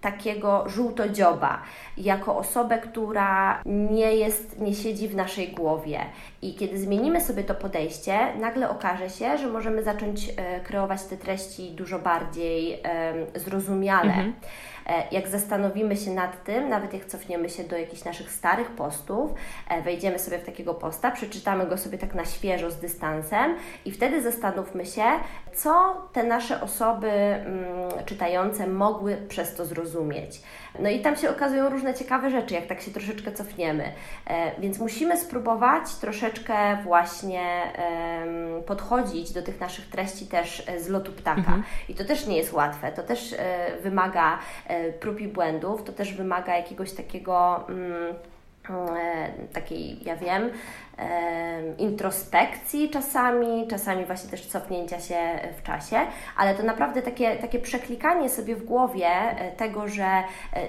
takiego żółtodzioba, jako osobę, która nie jest, nie siedzi w naszej głowie. I kiedy zmienimy sobie to podejście, nagle okaże się, że możemy zacząć e, kreować te treści dużo bardziej zrozumiale. Mhm. E, jak zastanowimy się nad tym, nawet jak cofniemy się do jakichś naszych starych postów, e, wejdziemy sobie w takiego posta, przeczytamy go sobie tak na świeżo z dystansem i wtedy zastanówmy się, co te nasze osoby mm, czytające mogły przez to zrozumieć. No i tam się okazują różne ciekawe rzeczy, jak tak się troszeczkę cofniemy. E, więc musimy spróbować troszeczkę właśnie podchodzić do tych naszych treści też z lotu ptaka. Mhm. I to też nie jest łatwe, to też wymaga prób i błędów, to też wymaga jakiegoś takiego mm, e, takiej, ja wiem, introspekcji czasami, czasami właśnie też cofnięcia się w czasie, ale to naprawdę takie, takie przeklikanie sobie w głowie e, tego, że e,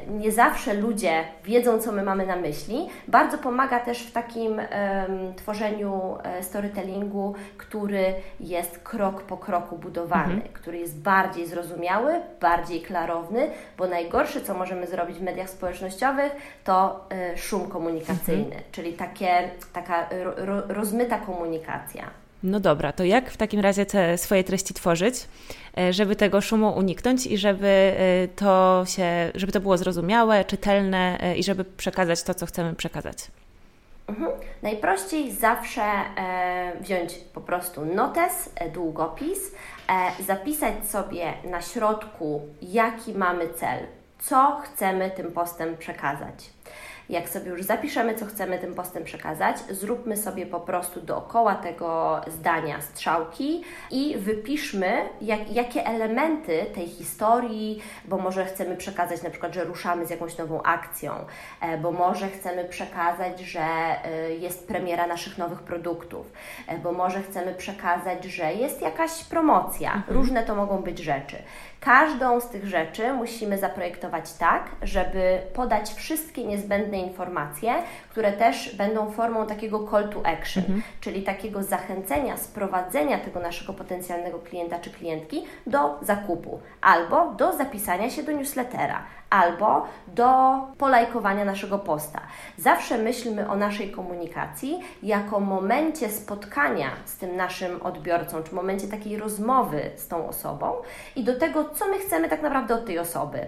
nie zawsze ludzie wiedzą, co my mamy na myśli, bardzo pomaga też w takim um, tworzeniu e, storytellingu, który jest krok po kroku budowany, mhm. który jest bardziej zrozumiały, bardziej klarowny, bo najgorsze, co możemy zrobić w mediach społecznościowych, to y, szum komunikacyjny, mhm. czyli takie, taka ro, rozmyta komunikacja. No dobra, to jak w takim razie te swoje treści tworzyć, e, żeby tego szumu uniknąć i żeby e, to się, żeby to było zrozumiałe, czytelne e, i żeby przekazać to, co chcemy przekazać? Mhm. Najprościej zawsze wziąć po prostu notes, długopis, zapisać sobie na środku, jaki mamy cel, co chcemy tym postem przekazać. Jak sobie już zapiszemy, co chcemy tym postem przekazać, zróbmy sobie po prostu dookoła tego zdania strzałki i wypiszmy, jak, jakie elementy tej historii, bo może chcemy przekazać na przykład, że ruszamy z jakąś nową akcją, e, bo może chcemy przekazać, że e, jest premiera naszych nowych produktów, e, bo może chcemy przekazać, że jest jakaś promocja. Mhm. Różne to mogą być rzeczy. Każdą z tych rzeczy musimy zaprojektować tak, żeby podać wszystkie niezbędne informacje, które też będą formą takiego call to action, mhm. czyli takiego zachęcenia, sprowadzenia tego naszego potencjalnego klienta czy klientki do zakupu albo do zapisania się do newslettera, albo do polajkowania naszego posta. Zawsze myślmy o naszej komunikacji jako momencie spotkania z tym naszym odbiorcą, czy momencie takiej rozmowy z tą osobą i do tego, co my chcemy tak naprawdę od tej osoby.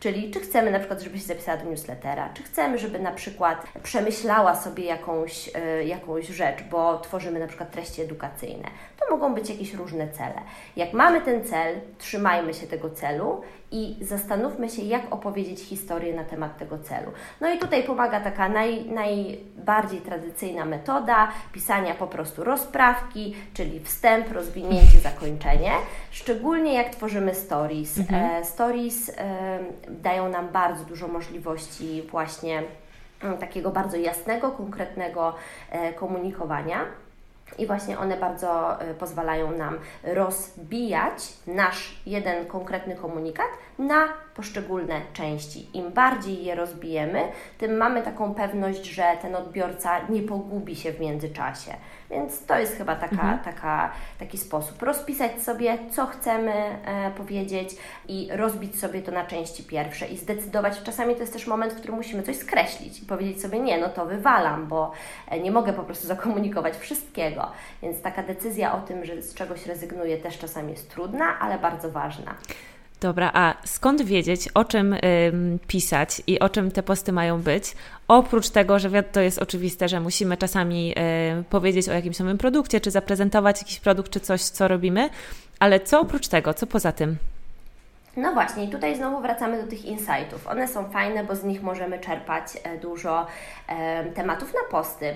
Czyli czy chcemy na przykład, żeby się zapisała do newslettera, czy chcemy, żeby na przykład przemyślała sobie jakąś, y, jakąś rzecz, bo tworzymy na przykład treści edukacyjne. To mogą być jakieś różne cele. Jak mamy ten cel, trzymajmy się tego celu i zastanówmy się, jak opowiedzieć historię na temat tego celu. No i tutaj pomaga taka naj, najbardziej tradycyjna metoda pisania po prostu rozprawki, czyli wstęp, rozwinięcie, zakończenie. Szczególnie jak tworzymy stories. Mhm. E, stories e, dają nam bardzo dużo możliwości właśnie mm, takiego bardzo jasnego, konkretnego e, komunikowania. I właśnie one bardzo y, pozwalają nam rozbijać nasz jeden konkretny komunikat na poszczególne części. Im bardziej je rozbijemy, tym mamy taką pewność, że ten odbiorca nie pogubi się w międzyczasie. Więc to jest chyba taka, mhm. taka, taki sposób. Rozpisać sobie, co chcemy e, powiedzieć i rozbić sobie to na części pierwsze i zdecydować. Czasami to jest też moment, w którym musimy coś skreślić i powiedzieć sobie, nie, no to wywalam, bo e, nie mogę po prostu (laughs) zakomunikować wszystkiego. Więc taka decyzja o tym, że z czegoś rezygnuję, też czasami jest trudna, ale bardzo ważna. Dobra, a skąd wiedzieć, o czym y, pisać i o czym te posty mają być? Oprócz tego, że to jest oczywiste, że musimy czasami y, powiedzieć o jakimś nowym produkcie, czy zaprezentować jakiś produkt, czy coś, co robimy, ale co oprócz tego, co poza tym? No właśnie, tutaj znowu wracamy do tych insightów. One są fajne, bo z nich możemy czerpać e, dużo e, tematów na posty.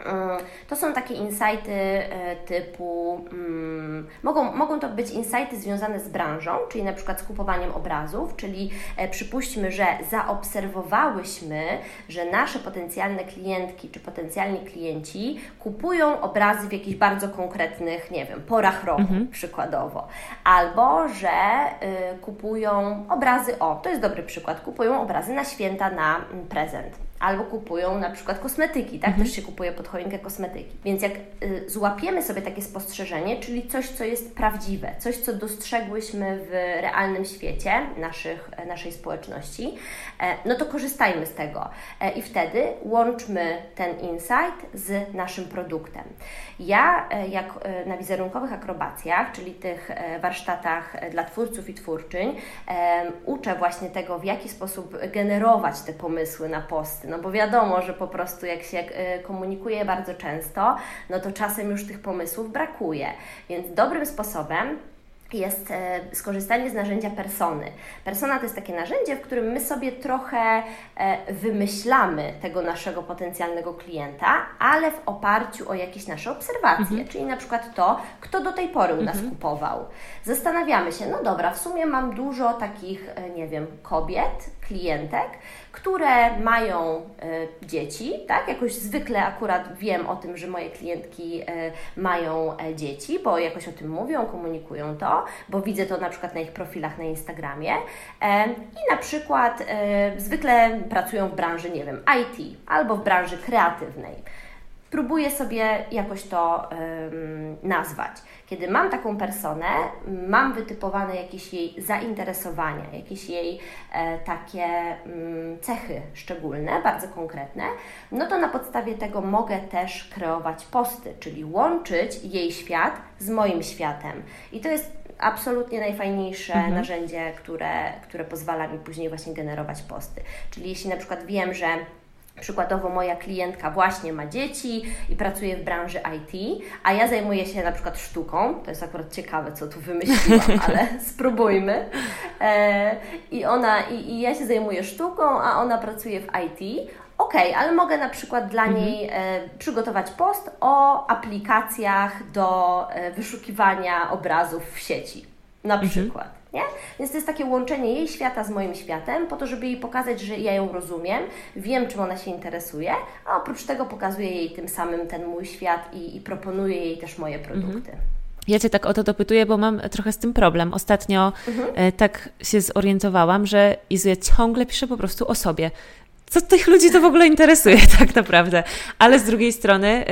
Mm, to są takie insighty e, typu, hmm, mogą, mogą to być insighty związane z branżą, czyli na przykład z kupowaniem obrazów, czyli e, przypuśćmy, że zaobserwowałyśmy, że nasze potencjalne klientki czy potencjalni klienci kupują obrazy w jakichś bardzo konkretnych, nie wiem, porach roku mhm. przykładowo, albo że y, kupują obrazy, o, to jest dobry przykład, kupują obrazy na święta na prezent albo kupują na przykład kosmetyki, tak? Mhm. Też się kupuje pod choinkę kosmetyki. Więc jak y, złapiemy sobie takie spostrzeżenie, czyli coś, co jest prawdziwe, coś, co dostrzegłyśmy w realnym świecie naszych, naszej społeczności, e, no to korzystajmy z tego e, i wtedy łączmy ten insight z naszym produktem. Ja, e, jak e, na wizerunkowych akrobacjach, czyli tych e, warsztatach dla twórców i twórczyń, uczę właśnie tego, w jaki sposób generować te pomysły na posty. No bo wiadomo, że po prostu jak się komunikuje bardzo często, no to czasem już tych pomysłów brakuje. Więc dobrym sposobem jest e, skorzystanie z narzędzia persony. Persona to jest takie narzędzie, w którym my sobie trochę e, wymyślamy tego naszego potencjalnego klienta, ale w oparciu o jakieś nasze obserwacje, mhm. czyli na przykład to, kto do tej pory u nas mhm. kupował. Zastanawiamy się, no dobra, w sumie mam dużo takich, e, nie wiem, kobiet, klientek, które mają y, dzieci, tak? Jakoś zwykle akurat wiem o tym, że moje klientki y, mają y, dzieci, bo jakoś o tym mówią, komunikują to, bo widzę to na przykład na ich profilach na Instagramie i na przykład zwykle pracują w branży, nie wiem, IT albo w branży kreatywnej próbuję sobie jakoś to nazwać. Kiedy mam taką personę, mam wytypowane jakieś jej zainteresowania, jakieś jej e, takie ym, cechy szczególne, bardzo konkretne, no to na podstawie tego mogę też kreować posty, czyli łączyć jej świat z moim światem. I to jest absolutnie najfajniejsze mhm. narzędzie, które, które pozwala mi później właśnie generować posty. Czyli jeśli na przykład wiem, że Przykładowo moja klientka właśnie ma dzieci i pracuje w branży IT, a ja zajmuję się na przykład sztuką. To jest akurat ciekawe, co tu wymyśliłam, (laughs) ale spróbujmy. E, I ona, i, i, ja się zajmuję sztuką, a ona pracuje w IT. Ok, ale mogę na przykład dla mhm. niej e, przygotować post o aplikacjach do e, wyszukiwania obrazów w sieci. Na mhm. Nie? Więc to jest takie łączenie jej świata z moim światem, po to, żeby jej pokazać, że ja ją rozumiem, wiem, czym ona się interesuje, a oprócz tego pokazuję jej tym samym ten mój świat i, i proponuję jej też moje produkty. Mhm. Ja Cię tak o to dopytuję, bo mam trochę z tym problem. Ostatnio mhm. E, tak się zorientowałam, że Izu, ja ciągle piszę po prostu o sobie co tych ludzi to w ogóle interesuje (laughs) tak naprawdę. Ale z drugiej strony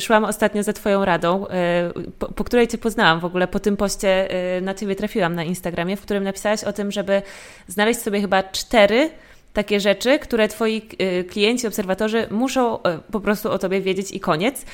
szłam ostatnio za Twoją radą, e, po, po, której Cię poznałam w ogóle, po tym poście e, na Ciebie trafiłam na Instagramie, w którym napisałaś o tym, żeby znaleźć sobie chyba cztery takie rzeczy, które Twoi y, klienci, obserwatorzy muszą y, po prostu o Tobie wiedzieć i koniec. Y,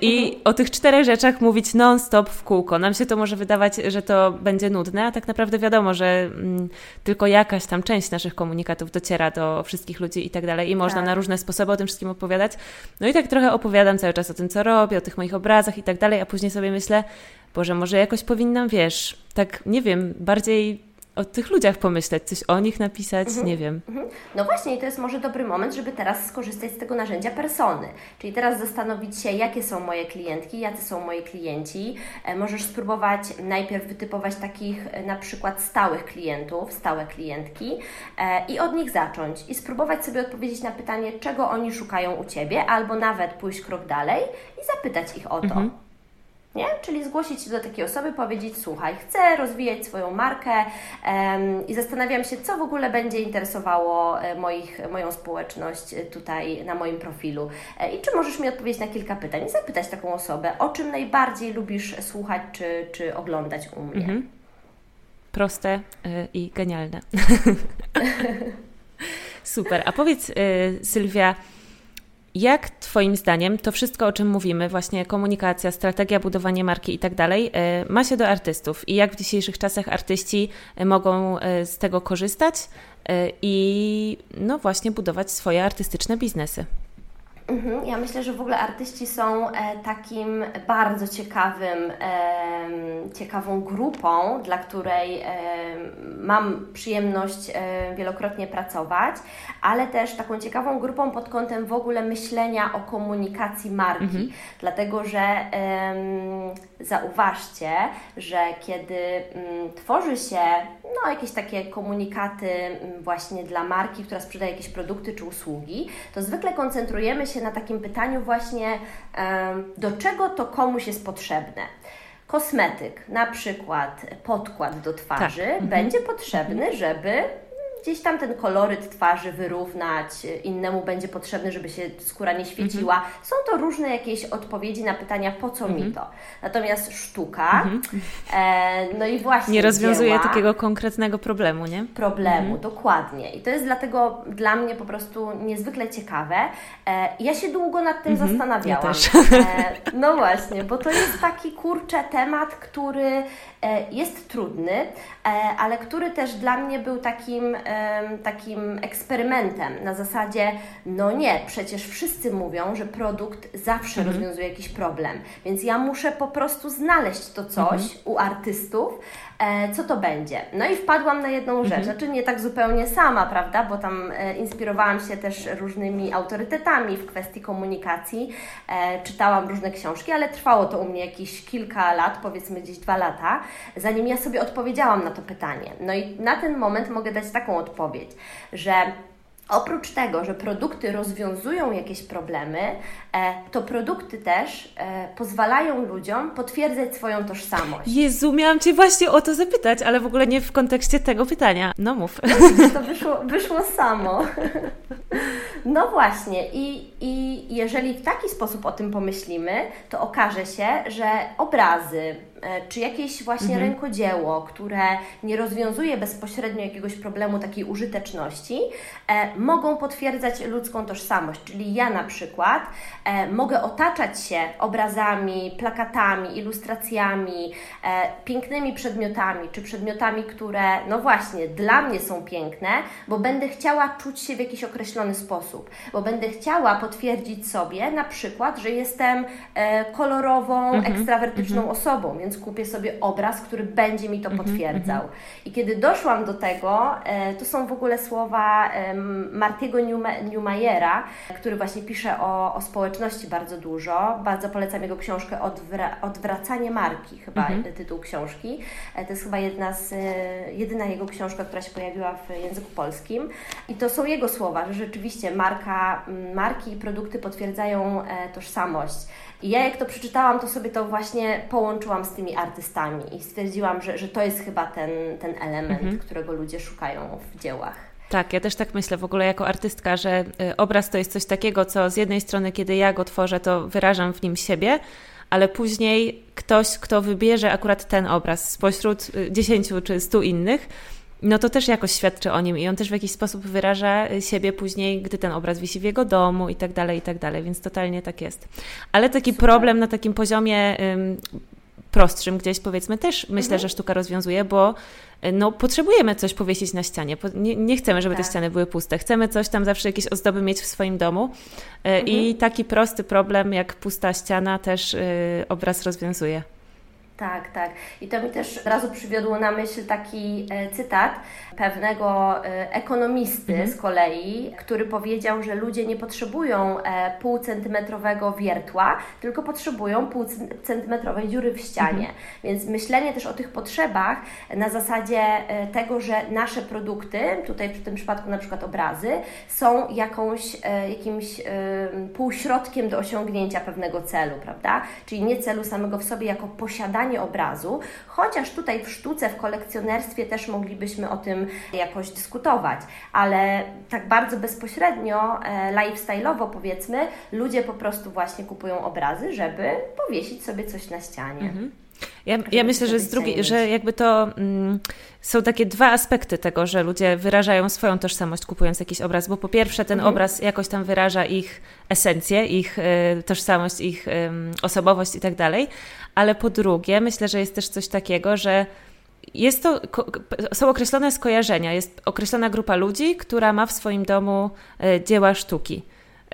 I mhm. o tych czterech rzeczach mówić non-stop w kółko. Nam się to może wydawać, że to będzie nudne, a tak naprawdę wiadomo, że mm, tylko jakaś tam część naszych komunikatów dociera do wszystkich ludzi i tak dalej. I można tak. na różne sposoby o tym wszystkim opowiadać. No i tak trochę opowiadam cały czas o tym, co robię, o tych moich obrazach i tak dalej, a później sobie myślę, Boże, może jakoś powinnam, wiesz, tak, nie wiem, bardziej o tych ludziach pomyśleć, coś o nich napisać, mhm. nie wiem. Mhm. No właśnie, i to jest może dobry moment, żeby teraz skorzystać z tego narzędzia persony. Czyli teraz zastanowić się, jakie są moje klientki, jacy są moi klienci. E, możesz spróbować najpierw wytypować takich e, na przykład stałych klientów, stałe klientki e, i od nich zacząć. I spróbować sobie odpowiedzieć na pytanie, czego oni szukają u Ciebie, albo nawet pójść krok dalej i zapytać ich o to. Mhm nie? Czyli zgłosić się do takiej osoby, powiedzieć: Słuchaj, chcę rozwijać swoją markę um, i zastanawiam się, co w ogóle będzie interesowało e, moich, moją społeczność e, tutaj na moim profilu. E, I czy możesz mi odpowiedzieć na kilka pytań? I zapytać taką osobę, o czym najbardziej lubisz słuchać czy, czy oglądać u mnie. Mhm. Proste i genialne. (laughs) Super. A powiedz, Sylwia, jak Twoim zdaniem to wszystko, o czym mówimy, właśnie komunikacja, strategia, budowanie marki i tak dalej, e, ma się do artystów i jak w dzisiejszych czasach artyści e, mogą e, z tego korzystać i no właśnie budować swoje artystyczne biznesy? Mhm. Ja myślę, że w ogóle artyści są e, takim bardzo ciekawym, ciekawą grupą, dla której mam przyjemność e, wielokrotnie pracować, ale też taką ciekawą grupą pod kątem w ogóle myślenia o komunikacji marki. Mhm. Dlatego, że zauważcie, że kiedy mm, tworzy się no, jakieś takie komunikaty mm, właśnie dla marki, która sprzedaje jakieś produkty czy usługi, to zwykle koncentrujemy się na takim pytaniu właśnie, do czego to komuś jest potrzebne. Kosmetyk, na przykład podkład do twarzy, tak. Mhm. będzie potrzebny, żeby gdzieś tam ten koloryt twarzy wyrównać, innemu będzie potrzebny, żeby się skóra nie świeciła. Mhm. Są to różne jakieś odpowiedzi na pytania, po co mi mhm. to. Natomiast sztuka, mhm. e, no i właśnie. Nie rozwiązuje dzieła, takiego konkretnego problemu, nie? Problemu, dokładnie. I to jest dlatego dla mnie po prostu niezwykle ciekawe. E, ja się długo nad tym zastanawiałam. Ja. E, no właśnie, bo to jest taki kurczę temat, który jest trudny, e, ale który też dla mnie był takim takim eksperymentem na zasadzie, no nie, przecież wszyscy mówią, że produkt zawsze mhm. rozwiązuje jakiś problem, więc ja muszę po prostu znaleźć to coś mhm. u artystów, E, co to będzie. No i wpadłam na jedną rzecz, mhm. znaczy nie tak zupełnie sama, prawda, bo tam e, inspirowałam się też różnymi autorytetami w kwestii komunikacji, e, czytałam różne książki, ale trwało to u mnie jakieś kilka lat, powiedzmy gdzieś dwa lata, zanim ja sobie odpowiedziałam na to pytanie. No i na ten moment mogę dać taką odpowiedź, że Oprócz tego, że produkty rozwiązują jakieś problemy, e, to produkty też e, pozwalają ludziom potwierdzać swoją tożsamość. Jezu, miałam Cię właśnie o to zapytać, ale w ogóle nie w kontekście tego pytania. No mów. To wyszło, wyszło samo. No właśnie I, i jeżeli w taki sposób o tym pomyślimy, to okaże się, że obrazy, E, czy jakieś właśnie mhm. rękodzieło, które nie rozwiązuje bezpośrednio jakiegoś problemu takiej użyteczności, e, mogą potwierdzać ludzką tożsamość. Czyli ja na przykład e, mogę otaczać się obrazami, plakatami, ilustracjami, pięknymi przedmiotami, czy przedmiotami, które, no właśnie, dla mnie są piękne, bo będę chciała czuć się w jakiś określony sposób, bo będę chciała potwierdzić sobie na przykład, że jestem kolorową, mhm. ekstrawertyczną mhm. osobą, więc kupię sobie obraz, który będzie mi to mhm, potwierdzał. -hmm. I kiedy doszłam do tego, e, to są w ogóle słowa Martiego Newmayera, który właśnie pisze o, o społeczności bardzo dużo. Bardzo polecam jego książkę Odwra Odwracanie marki, chyba -hmm. tytuł książki. E, to jest chyba jedna z, e, jedyna jego książka, która się pojawiła w języku polskim. I to są jego słowa, że rzeczywiście marka, marki i produkty potwierdzają tożsamość. I ja jak to przeczytałam, to sobie to właśnie połączyłam z tymi artystami i stwierdziłam, że, że to jest chyba ten, ten element, mhm. którego ludzie szukają w dziełach. Tak, ja też tak myślę w ogóle jako artystka, że y, obraz to jest coś takiego, co z jednej strony, kiedy ja go tworzę, to wyrażam w nim siebie, ale później ktoś, kto wybierze akurat ten obraz spośród y, dziesięciu czy stu innych, no to też jakoś świadczy o nim i on też w jakiś sposób wyraża siebie później, gdy ten obraz wisi w jego domu i tak dalej, i tak dalej, więc totalnie tak jest. Ale taki Super. problem na takim poziomie prostszym gdzieś powiedzmy też myślę, mhm. że sztuka rozwiązuje, bo e, no, potrzebujemy coś powiesić na ścianie. Nie, nie chcemy, żeby tak. te ściany były puste. Chcemy coś tam zawsze jakieś ozdoby mieć w swoim domu. E, mhm. I taki prosty problem jak pusta ściana też y, obraz rozwiązuje. Tak, tak. I to mi też od razu przywiodło na myśl taki e, cytat pewnego e, ekonomisty mhm. z kolei, który powiedział, że ludzie nie potrzebują e, półcentymetrowego wiertła, tylko potrzebują półcentymetrowej dziury w ścianie. Mhm. Więc myślenie też o tych potrzebach na zasadzie tego, że nasze produkty, tutaj w tym przypadku na przykład obrazy, są jakąś, jakimś półśrodkiem do osiągnięcia pewnego celu, prawda? Czyli nie celu samego w sobie jako obrazu, chociaż tutaj w sztuce, w kolekcjonerstwie też moglibyśmy o tym jakoś dyskutować, ale tak bardzo bezpośrednio, e, lifestyle'owo powiedzmy, ludzie po prostu właśnie kupują obrazy, żeby powiesić sobie coś na ścianie. Mhm. Ja, ja myślę, że z drugiej, że jakby to mm, są takie dwa aspekty tego, że ludzie wyrażają swoją tożsamość kupując jakiś obraz, bo po pierwsze ten mhm. obraz jakoś tam wyraża ich esencję, ich y, tożsamość, ich y, osobowość i tak dalej, ale po drugie myślę, że jest też coś takiego, że jest to, są określone skojarzenia, jest określona grupa ludzi, która ma w swoim domu y, dzieła sztuki.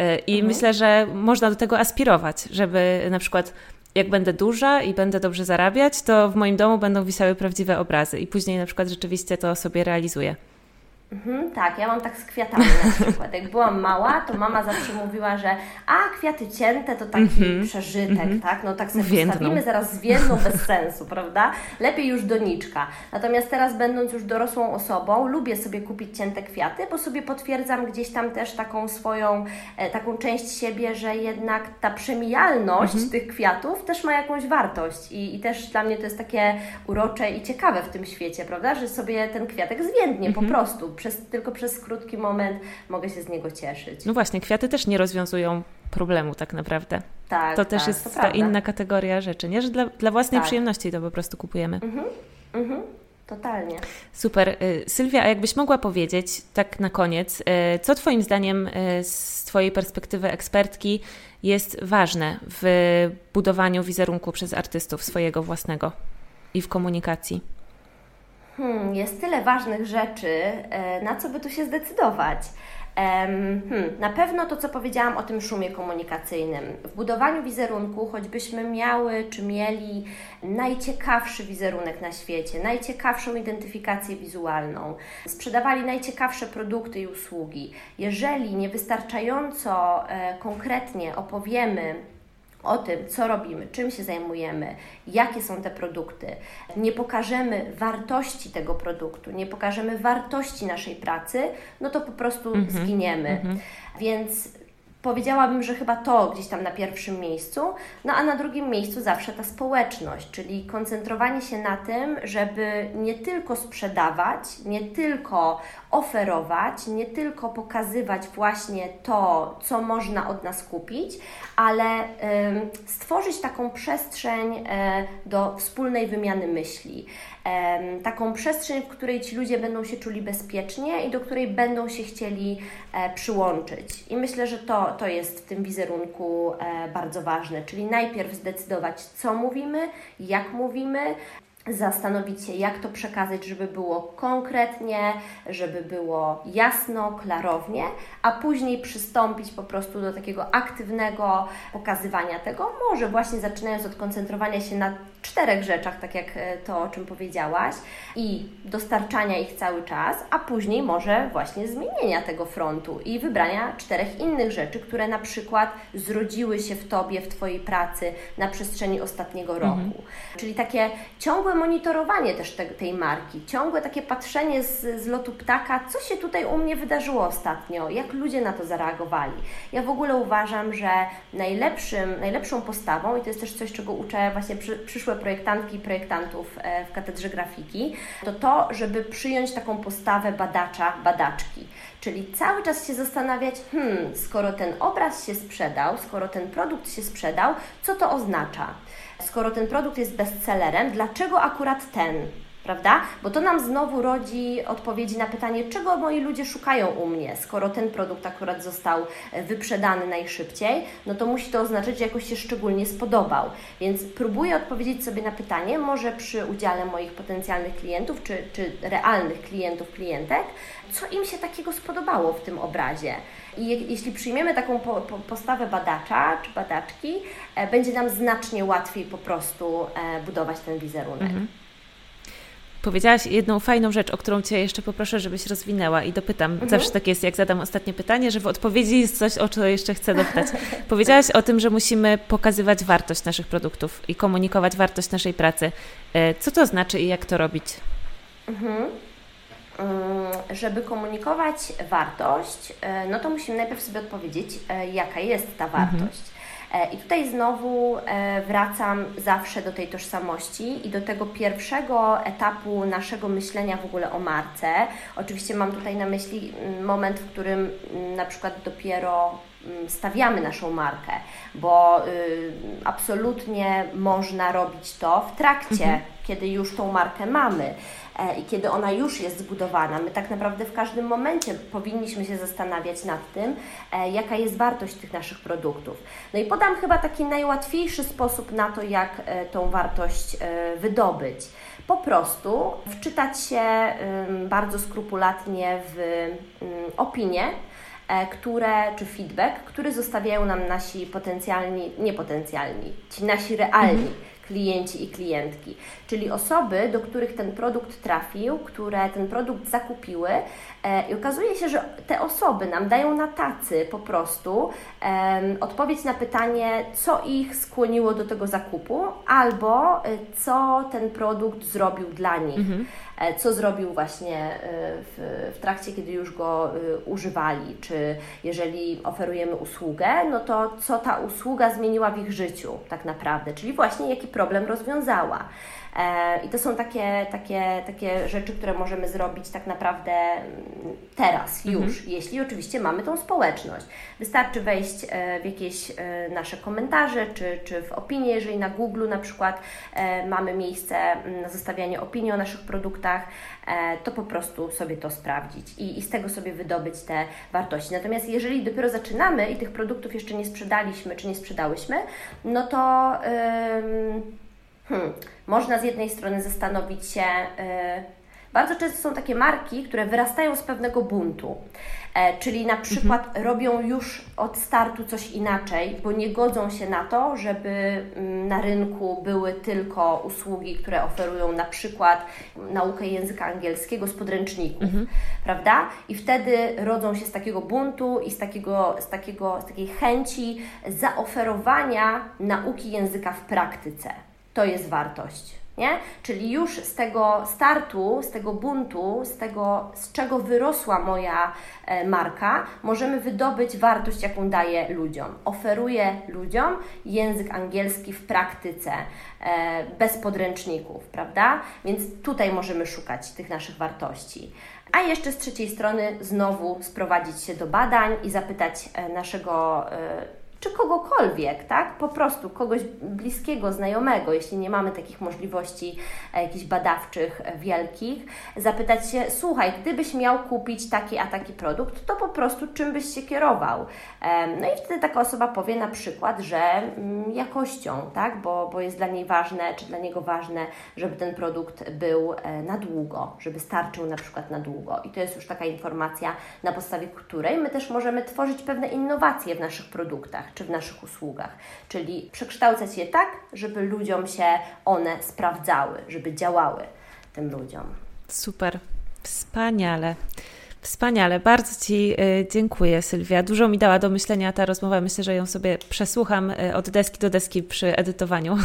Y, I mhm. myślę, że można do tego aspirować, żeby na przykład jak będę duża i będę dobrze zarabiać, to w moim domu będą wisały prawdziwe obrazy i później na przykład rzeczywiście to sobie realizuję. Mhm, tak, ja mam tak z kwiatami na (laughs) przykład. Jak byłam mała, to mama zawsze mówiła, że a kwiaty cięte to taki mhm, przeżytek, mhm. tak? No tak sobie Więdną. postawimy zaraz zwiędną (laughs) bez sensu, prawda? Lepiej już doniczka. Natomiast teraz będąc już dorosłą osobą, lubię sobie kupić cięte kwiaty, bo sobie potwierdzam gdzieś tam też taką swoją, e, taką część siebie, że jednak ta przemijalność mhm. tych kwiatów też ma jakąś wartość I, i też dla mnie to jest takie urocze i ciekawe w tym świecie, prawda? Że sobie ten kwiatek zwiędnie po prostu przez, tylko przez krótki moment mogę się z niego cieszyć. No właśnie, kwiaty też nie rozwiązują problemu tak naprawdę. Tak, to też tak, jest ta inna kategoria rzeczy, nie? Że dla, dla własnej tak. przyjemności to po prostu kupujemy. Mhm, mhm. Totalnie. Super. Y, Sylwia, a jakbyś mogła powiedzieć tak na koniec, y, co Twoim zdaniem y, z Twojej perspektywy ekspertki jest ważne w budowaniu wizerunku przez artystów swojego własnego i w komunikacji? Hmm, jest tyle ważnych rzeczy, e, na co by tu się zdecydować. Hmm, na pewno to, co powiedziałam o tym szumie komunikacyjnym. W budowaniu wizerunku, choćbyśmy miały czy mieli najciekawszy wizerunek na świecie, najciekawszą identyfikację wizualną, sprzedawali najciekawsze produkty i usługi, jeżeli niewystarczająco e, konkretnie opowiemy o tym, co robimy, czym się zajmujemy, jakie są te produkty, nie pokażemy wartości tego produktu, nie pokażemy wartości naszej pracy, no to po prostu mm -hmm, zginiemy. Mm -hmm. Więc Powiedziałabym, że chyba to gdzieś tam na pierwszym miejscu, no a na drugim miejscu zawsze ta społeczność, czyli koncentrowanie się na tym, żeby nie tylko sprzedawać, nie tylko oferować, nie tylko pokazywać właśnie to, co można od nas kupić, ale stworzyć taką przestrzeń y, do wspólnej wymiany myśli taką przestrzeń, w której ci ludzie będą się czuli bezpiecznie i do której będą się chcieli e, przyłączyć. I myślę, że to, to jest w tym wizerunku e, bardzo ważne, czyli najpierw zdecydować, co mówimy, jak mówimy, zastanowić się, jak to przekazać, żeby było konkretnie, żeby było jasno, klarownie, a później przystąpić po prostu do takiego aktywnego pokazywania tego, może właśnie zaczynając od koncentrowania się na czterech rzeczach, tak jak e, to, o czym powiedziałaś, i dostarczania ich cały czas, a później może właśnie zmienienia tego frontu i wybrania czterech innych rzeczy, które na przykład zrodziły się w Tobie, w Twojej pracy na przestrzeni ostatniego roku. Mhm. Czyli takie ciągłe ciągłe monitorowanie też te, tej marki, ciągłe takie patrzenie z, z lotu ptaka, co się tutaj u mnie wydarzyło ostatnio, jak ludzie na to zareagowali. Ja w ogóle uważam, że najlepszym, najlepszą postawą, i to jest też coś, czego uczę właśnie przy, przyszłe projektantki i projektantów e, w katedrze grafiki, to to, żeby przyjąć taką postawę badacza, badaczki. Czyli cały czas się zastanawiać, hmm, skoro ten obraz się sprzedał, skoro ten produkt się sprzedał, co to oznacza? Skoro ten produkt jest bestsellerem, dlaczego akurat ten? Prawda? Bo to nam znowu rodzi odpowiedzi na pytanie, czego moi ludzie szukają u mnie, skoro ten produkt akurat został e, wyprzedany najszybciej, no to musi to oznaczać, że jakoś się szczególnie spodobał. Więc próbuję odpowiedzieć sobie na pytanie, może przy udziale moich potencjalnych klientów, czy, czy realnych klientów, klientek, co im się takiego spodobało w tym obrazie. I jeśli przyjmiemy taką po, po, postawę badacza czy badaczki, e, będzie nam znacznie łatwiej po prostu e, budować ten wizerunek. Mhm. Powiedziałaś jedną fajną rzecz, o którą Cię jeszcze poproszę, żebyś rozwinęła i dopytam. Mhm. Zawsze tak jest, jak zadam ostatnie pytanie, że w odpowiedzi jest coś, o co jeszcze chcę dopytać. (laughs) Powiedziałaś o tym, że musimy pokazywać wartość naszych produktów i komunikować wartość naszej pracy. E, co to znaczy i jak to robić? Mhm. Mm, żeby komunikować wartość, e, no to musimy najpierw sobie odpowiedzieć, e, jaka jest ta mhm. wartość. Mhm. I tutaj znowu e, wracam zawsze do tej tożsamości i do tego pierwszego etapu naszego myślenia w ogóle o marce. Oczywiście mam tutaj na myśli mm, moment, w którym mm, na przykład dopiero mm, stawiamy naszą markę, bo y, absolutnie można robić to w trakcie, mhm. kiedy już tą markę mamy. E, i kiedy ona już jest zbudowana, my tak naprawdę w każdym momencie powinniśmy się zastanawiać nad tym, e, jaka jest wartość tych naszych produktów. No i podam chyba taki najłatwiejszy sposób na to, jak e, tą wartość wydobyć. Po prostu wczytać się bardzo skrupulatnie w opinie, które, czy feedback, który zostawiają nam nasi potencjalni, niepotencjalni, ci nasi realni mhm klienci i klientki, czyli osoby, do których ten produkt trafił, które ten produkt zakupiły e, i okazuje się, że te osoby nam dają na tacy po prostu odpowiedź na pytanie, co ich skłoniło do tego zakupu, albo e, co ten produkt zrobił dla nich. Mhm. E, co zrobił właśnie e, w, w trakcie, kiedy już go e, używali, czy jeżeli oferujemy usługę, no to co ta usługa zmieniła w ich życiu tak naprawdę, czyli właśnie jaki problem rozwiązała. I to są takie, takie, takie rzeczy, które możemy zrobić tak naprawdę mm, teraz, mhm. już, mhm. jeśli oczywiście mamy tą społeczność. Wystarczy wejść w jakieś nasze komentarze, czy, czy w opinie, jeżeli na Google na przykład mamy miejsce mm, na zostawianie opinii o naszych produktach, to po prostu sobie to sprawdzić i, i z tego sobie wydobyć te wartości. Natomiast jeżeli dopiero zaczynamy i tych produktów jeszcze nie sprzedaliśmy, czy nie sprzedałyśmy, no to. Hmm, można z jednej strony zastanowić się, yy, bardzo często są takie marki, które wyrastają z pewnego buntu. E, czyli na przykład mhm. robią już od startu coś inaczej, bo nie godzą się na to, żeby mm, na rynku były tylko usługi, które oferują na przykład naukę języka angielskiego z podręczników, mhm. prawda? I wtedy rodzą się z takiego buntu i z, takiego, z, takiego, z takiej chęci zaoferowania nauki języka w praktyce to jest wartość. Nie? Czyli już z tego startu, z tego buntu, z tego, z czego wyrosła moja e, marka, możemy wydobyć wartość, jaką daję ludziom. Oferuję ludziom język angielski w praktyce, e, bez podręczników, prawda? Więc tutaj możemy szukać tych naszych wartości. A jeszcze z trzeciej strony znowu sprowadzić się do badań i zapytać e, naszego czy kogokolwiek, tak? Po prostu kogoś bliskiego, znajomego, jeśli nie mamy takich możliwości e, jakichś badawczych e, wielkich, zapytać się, słuchaj, gdybyś miał kupić taki a taki produkt, to po prostu czym byś się kierował? No i wtedy taka osoba powie na przykład, że mm, jakością, tak? Bo, bo jest dla niej ważne, czy dla niego ważne, żeby ten produkt był e, na długo, żeby starczył na przykład na długo. I to jest już taka informacja, na podstawie której my też możemy tworzyć pewne innowacje w naszych produktach czy w naszych usługach, czyli przekształcać je tak, żeby ludziom się one sprawdzały, żeby działały tym ludziom. Super, wspaniale. Wspaniale, bardzo Ci y, dziękuję Sylwia. Dużo mi dała do myślenia ta rozmowa. Myślę, że ją sobie przesłucham y, od deski do deski przy edytowaniu.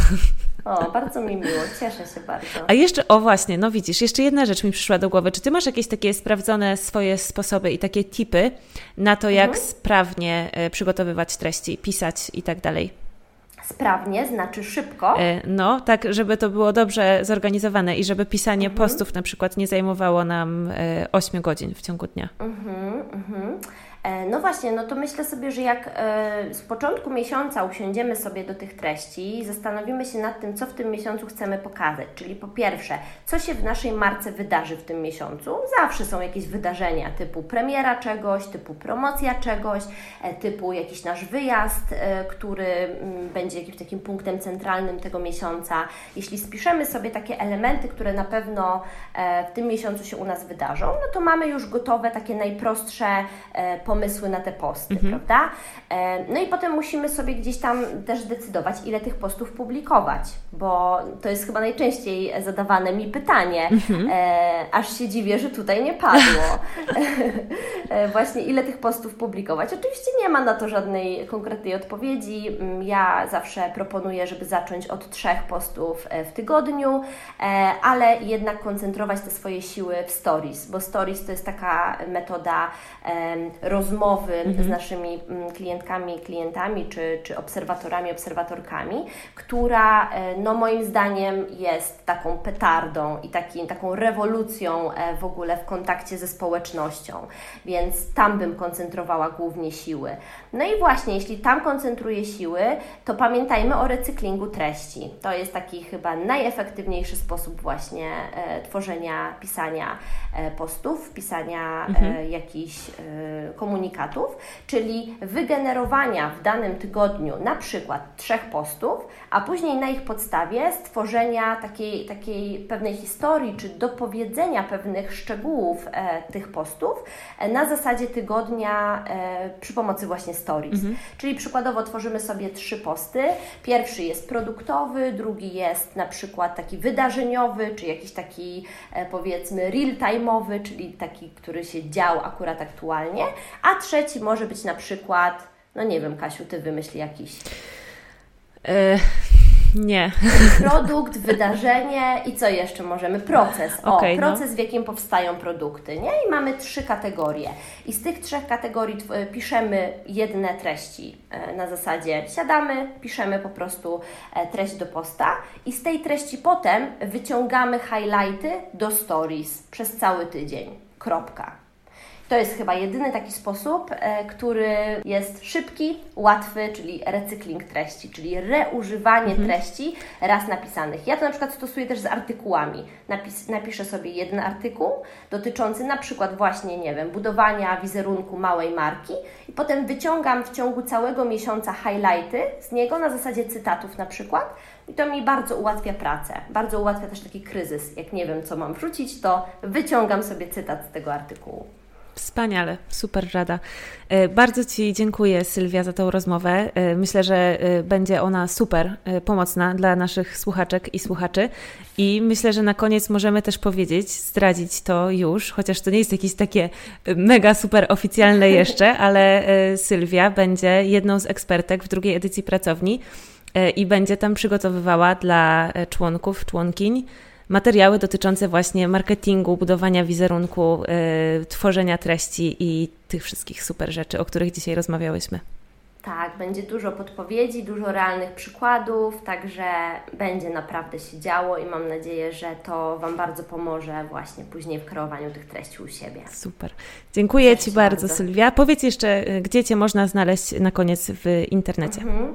O, bardzo mi miło, cieszę się bardzo. A jeszcze, o właśnie, no widzisz, jeszcze jedna rzecz mi przyszła do głowy. Czy ty masz jakieś takie sprawdzone swoje sposoby i takie tipy na to, jak mhm. sprawnie e, przygotowywać treści, pisać i tak dalej? Sprawnie znaczy szybko. E, no, tak, żeby to było dobrze zorganizowane i żeby pisanie mhm. postów na przykład nie zajmowało nam 8 e, godzin w ciągu dnia. Mhm, mhm. E, no właśnie, no to myślę sobie, że jak e, z początku miesiąca usiądziemy sobie do tych treści i zastanowimy się nad tym, co w tym miesiącu chcemy pokazać, czyli po pierwsze, co się w naszej marce wydarzy w tym miesiącu. Zawsze są jakieś wydarzenia typu premiera czegoś, typu promocja czegoś, e, typu jakiś nasz wyjazd, który mm, będzie jakimś takim punktem centralnym tego miesiąca. Jeśli spiszemy sobie takie elementy, które na pewno w tym miesiącu się u nas wydarzą, no to mamy już gotowe takie najprostsze pomysły pomysły na te posty, mhm. prawda? E, no i potem musimy sobie gdzieś tam też decydować, ile tych postów publikować, bo to jest chyba najczęściej zadawane mi pytanie, mhm. E, aż się dziwię, że tutaj nie padło. (laughs) E, właśnie ile tych postów publikować. Oczywiście nie ma na to żadnej konkretnej odpowiedzi. Mm, ja zawsze proponuję, żeby zacząć od trzech postów w tygodniu, ale jednak koncentrować te swoje siły w stories, bo stories to jest taka metoda roz rozmowy mhm. z naszymi mm, klientkami, klientami czy, czy obserwatorami, obserwatorkami, która e, no moim zdaniem jest taką petardą i taki, taką rewolucją e, w ogóle w kontakcie ze społecznością, więc tam bym koncentrowała głównie siły. No i właśnie, jeśli tam koncentruję siły, to pamiętajmy o recyklingu treści. To jest taki chyba najefektywniejszy sposób właśnie e, tworzenia, pisania e, postów, pisania e, mhm. jakichś e, komunikatów, czyli wygenerowania w danym tygodniu na przykład trzech postów, a później na ich podstawie stworzenia takiej, takiej pewnej historii, czy dopowiedzenia pewnych szczegółów e, tych postów e, na zasadzie tygodnia przy pomocy właśnie stories. Mhm. Czyli przykładowo tworzymy sobie trzy posty. Pierwszy jest produktowy, drugi jest na przykład taki wydarzeniowy, czy jakiś taki e, powiedzmy real-time'owy, czyli taki, który się dział akurat aktualnie, a trzeci może być na przykład, no nie wiem, Kasiu, Ty wymyśli jakiś. E, nie. Produkt, wydarzenie i co jeszcze możemy? Proces. O, okay, no. proces, no. w jakim powstają produkty. Nie? I mamy trzy kategorie. I z tych trzech kategorii piszemy jedne treści e, na zasadzie siadamy, piszemy po prostu e, treść do posta i z tej treści potem wyciągamy highlighty do stories przez cały tydzień. Kropka. To jest chyba jedyny taki sposób, e, który jest szybki, łatwy, czyli recykling treści, czyli reużywanie mhm. treści raz napisanych. Ja to na przykład stosuję też z artykułami. Napis, napiszę sobie jeden artykuł dotyczący na przykład właśnie, nie wiem, budowania wizerunku małej marki i potem wyciągam w ciągu całego miesiąca highlighty z niego na zasadzie cytatów na przykład. I to mi bardzo ułatwia pracę. Bardzo ułatwia też taki kryzys. Jak nie wiem, co mam wrzucić, to wyciągam sobie cytat z tego artykułu. Wspaniale, super rada. E, bardzo Ci dziękuję, Sylwia, za tą rozmowę. E, myślę, że e, będzie ona super pomocna dla naszych słuchaczek i słuchaczy. I myślę, że na koniec możemy też powiedzieć, zdradzić to już, chociaż to nie jest jakieś takie mega super oficjalne (laughs) jeszcze, ale Sylwia będzie jedną z ekspertek w drugiej edycji pracowni i będzie tam przygotowywała dla członków, członkiń materiały dotyczące właśnie marketingu, budowania wizerunku, yy, tworzenia treści i tych wszystkich super rzeczy, o których dzisiaj rozmawiałyśmy. Tak, będzie dużo podpowiedzi, dużo realnych przykładów, także będzie naprawdę się działo i mam nadzieję, że to Wam bardzo pomoże właśnie później w kreowaniu tych treści u siebie. Super. Dziękuję Ci bardzo, bardzo, Sylwia. Powiedz jeszcze, y, gdzie Cię można znaleźć na koniec w internecie. Mhm.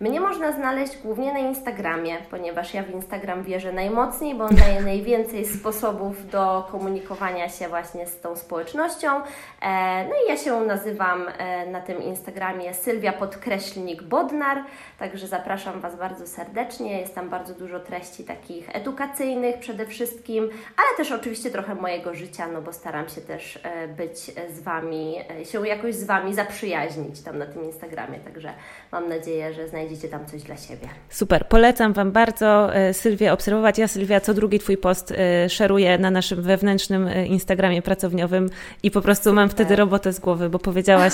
Mnie można znaleźć głównie na Instagramie, ponieważ ja w Instagram wierzę najmocniej, bo on daje (laughs) najwięcej sposobów do komunikowania się właśnie z tą społecznością. E, no i ja się nazywam e, na tym Instagramie Sylwia Podkreślnik Bodnar, także zapraszam Was bardzo serdecznie. Jest tam bardzo dużo treści takich edukacyjnych przede wszystkim, ale też oczywiście trochę mojego życia, no bo staram się też e, być z Wami, się jakoś z Wami zaprzyjaźnić tam na tym Instagramie, także mam nadzieję, że znajdziecie znajdziecie tam coś dla siebie. Super, polecam Wam bardzo e, Sylwię obserwować. Ja Sylwia co drugi Twój post e, szeruję na naszym wewnętrznym e, Instagramie pracowniowym i po prostu Super. mam wtedy robotę z głowy, bo powiedziałaś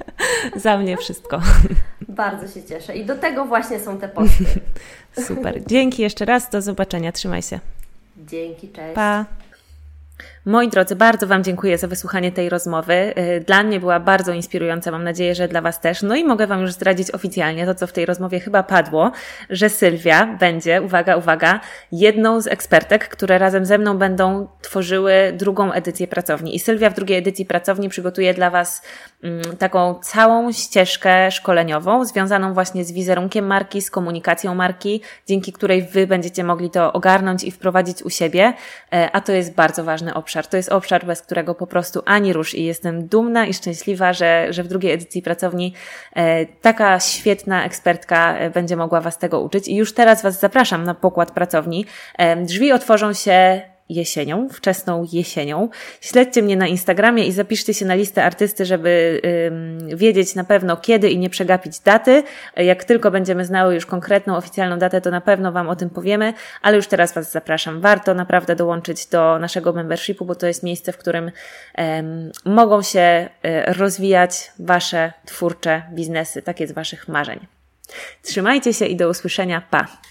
(laughs) za mnie wszystko. Bardzo się cieszę i do tego właśnie są te posty. (laughs) Super. Dzięki jeszcze raz, do zobaczenia. Trzymaj się. Dzięki, cześć. Pa. Moi drodzy, bardzo Wam dziękuję za wysłuchanie tej rozmowy. Y, dla mnie była bardzo inspirująca, mam nadzieję, że dla Was też. No i mogę Wam już zdradzić oficjalnie to, co w tej rozmowie chyba padło, że Sylwia będzie, uwaga, uwaga, jedną z ekspertek, które razem ze mną będą tworzyły drugą edycję pracowni. I Sylwia w drugiej edycji pracowni przygotuje dla Was mm, taką całą ścieżkę szkoleniową, związaną właśnie z wizerunkiem marki, z komunikacją marki, dzięki której Wy będziecie mogli to ogarnąć i wprowadzić u siebie, e, a to jest bardzo ważny obszar obszar. To jest obszar, bez którego po prostu ani rusz i jestem dumna i szczęśliwa, że, że w drugiej edycji pracowni e, taka świetna ekspertka e, będzie mogła Was tego uczyć. I już teraz Was zapraszam na pokład pracowni. E, drzwi otworzą się jesienią, wczesną jesienią. Śledźcie mnie na Instagramie i zapiszcie się na listę artysty, żeby ym, wiedzieć na pewno kiedy i nie przegapić daty. Jak tylko będziemy znały już konkretną, oficjalną datę, to na pewno Wam o tym powiemy, ale już teraz Was zapraszam. Warto naprawdę dołączyć do naszego membershipu, bo to jest miejsce, w którym ym, mogą się y, rozwijać Wasze twórcze biznesy, takie z Waszych marzeń. Trzymajcie się i do usłyszenia. Pa!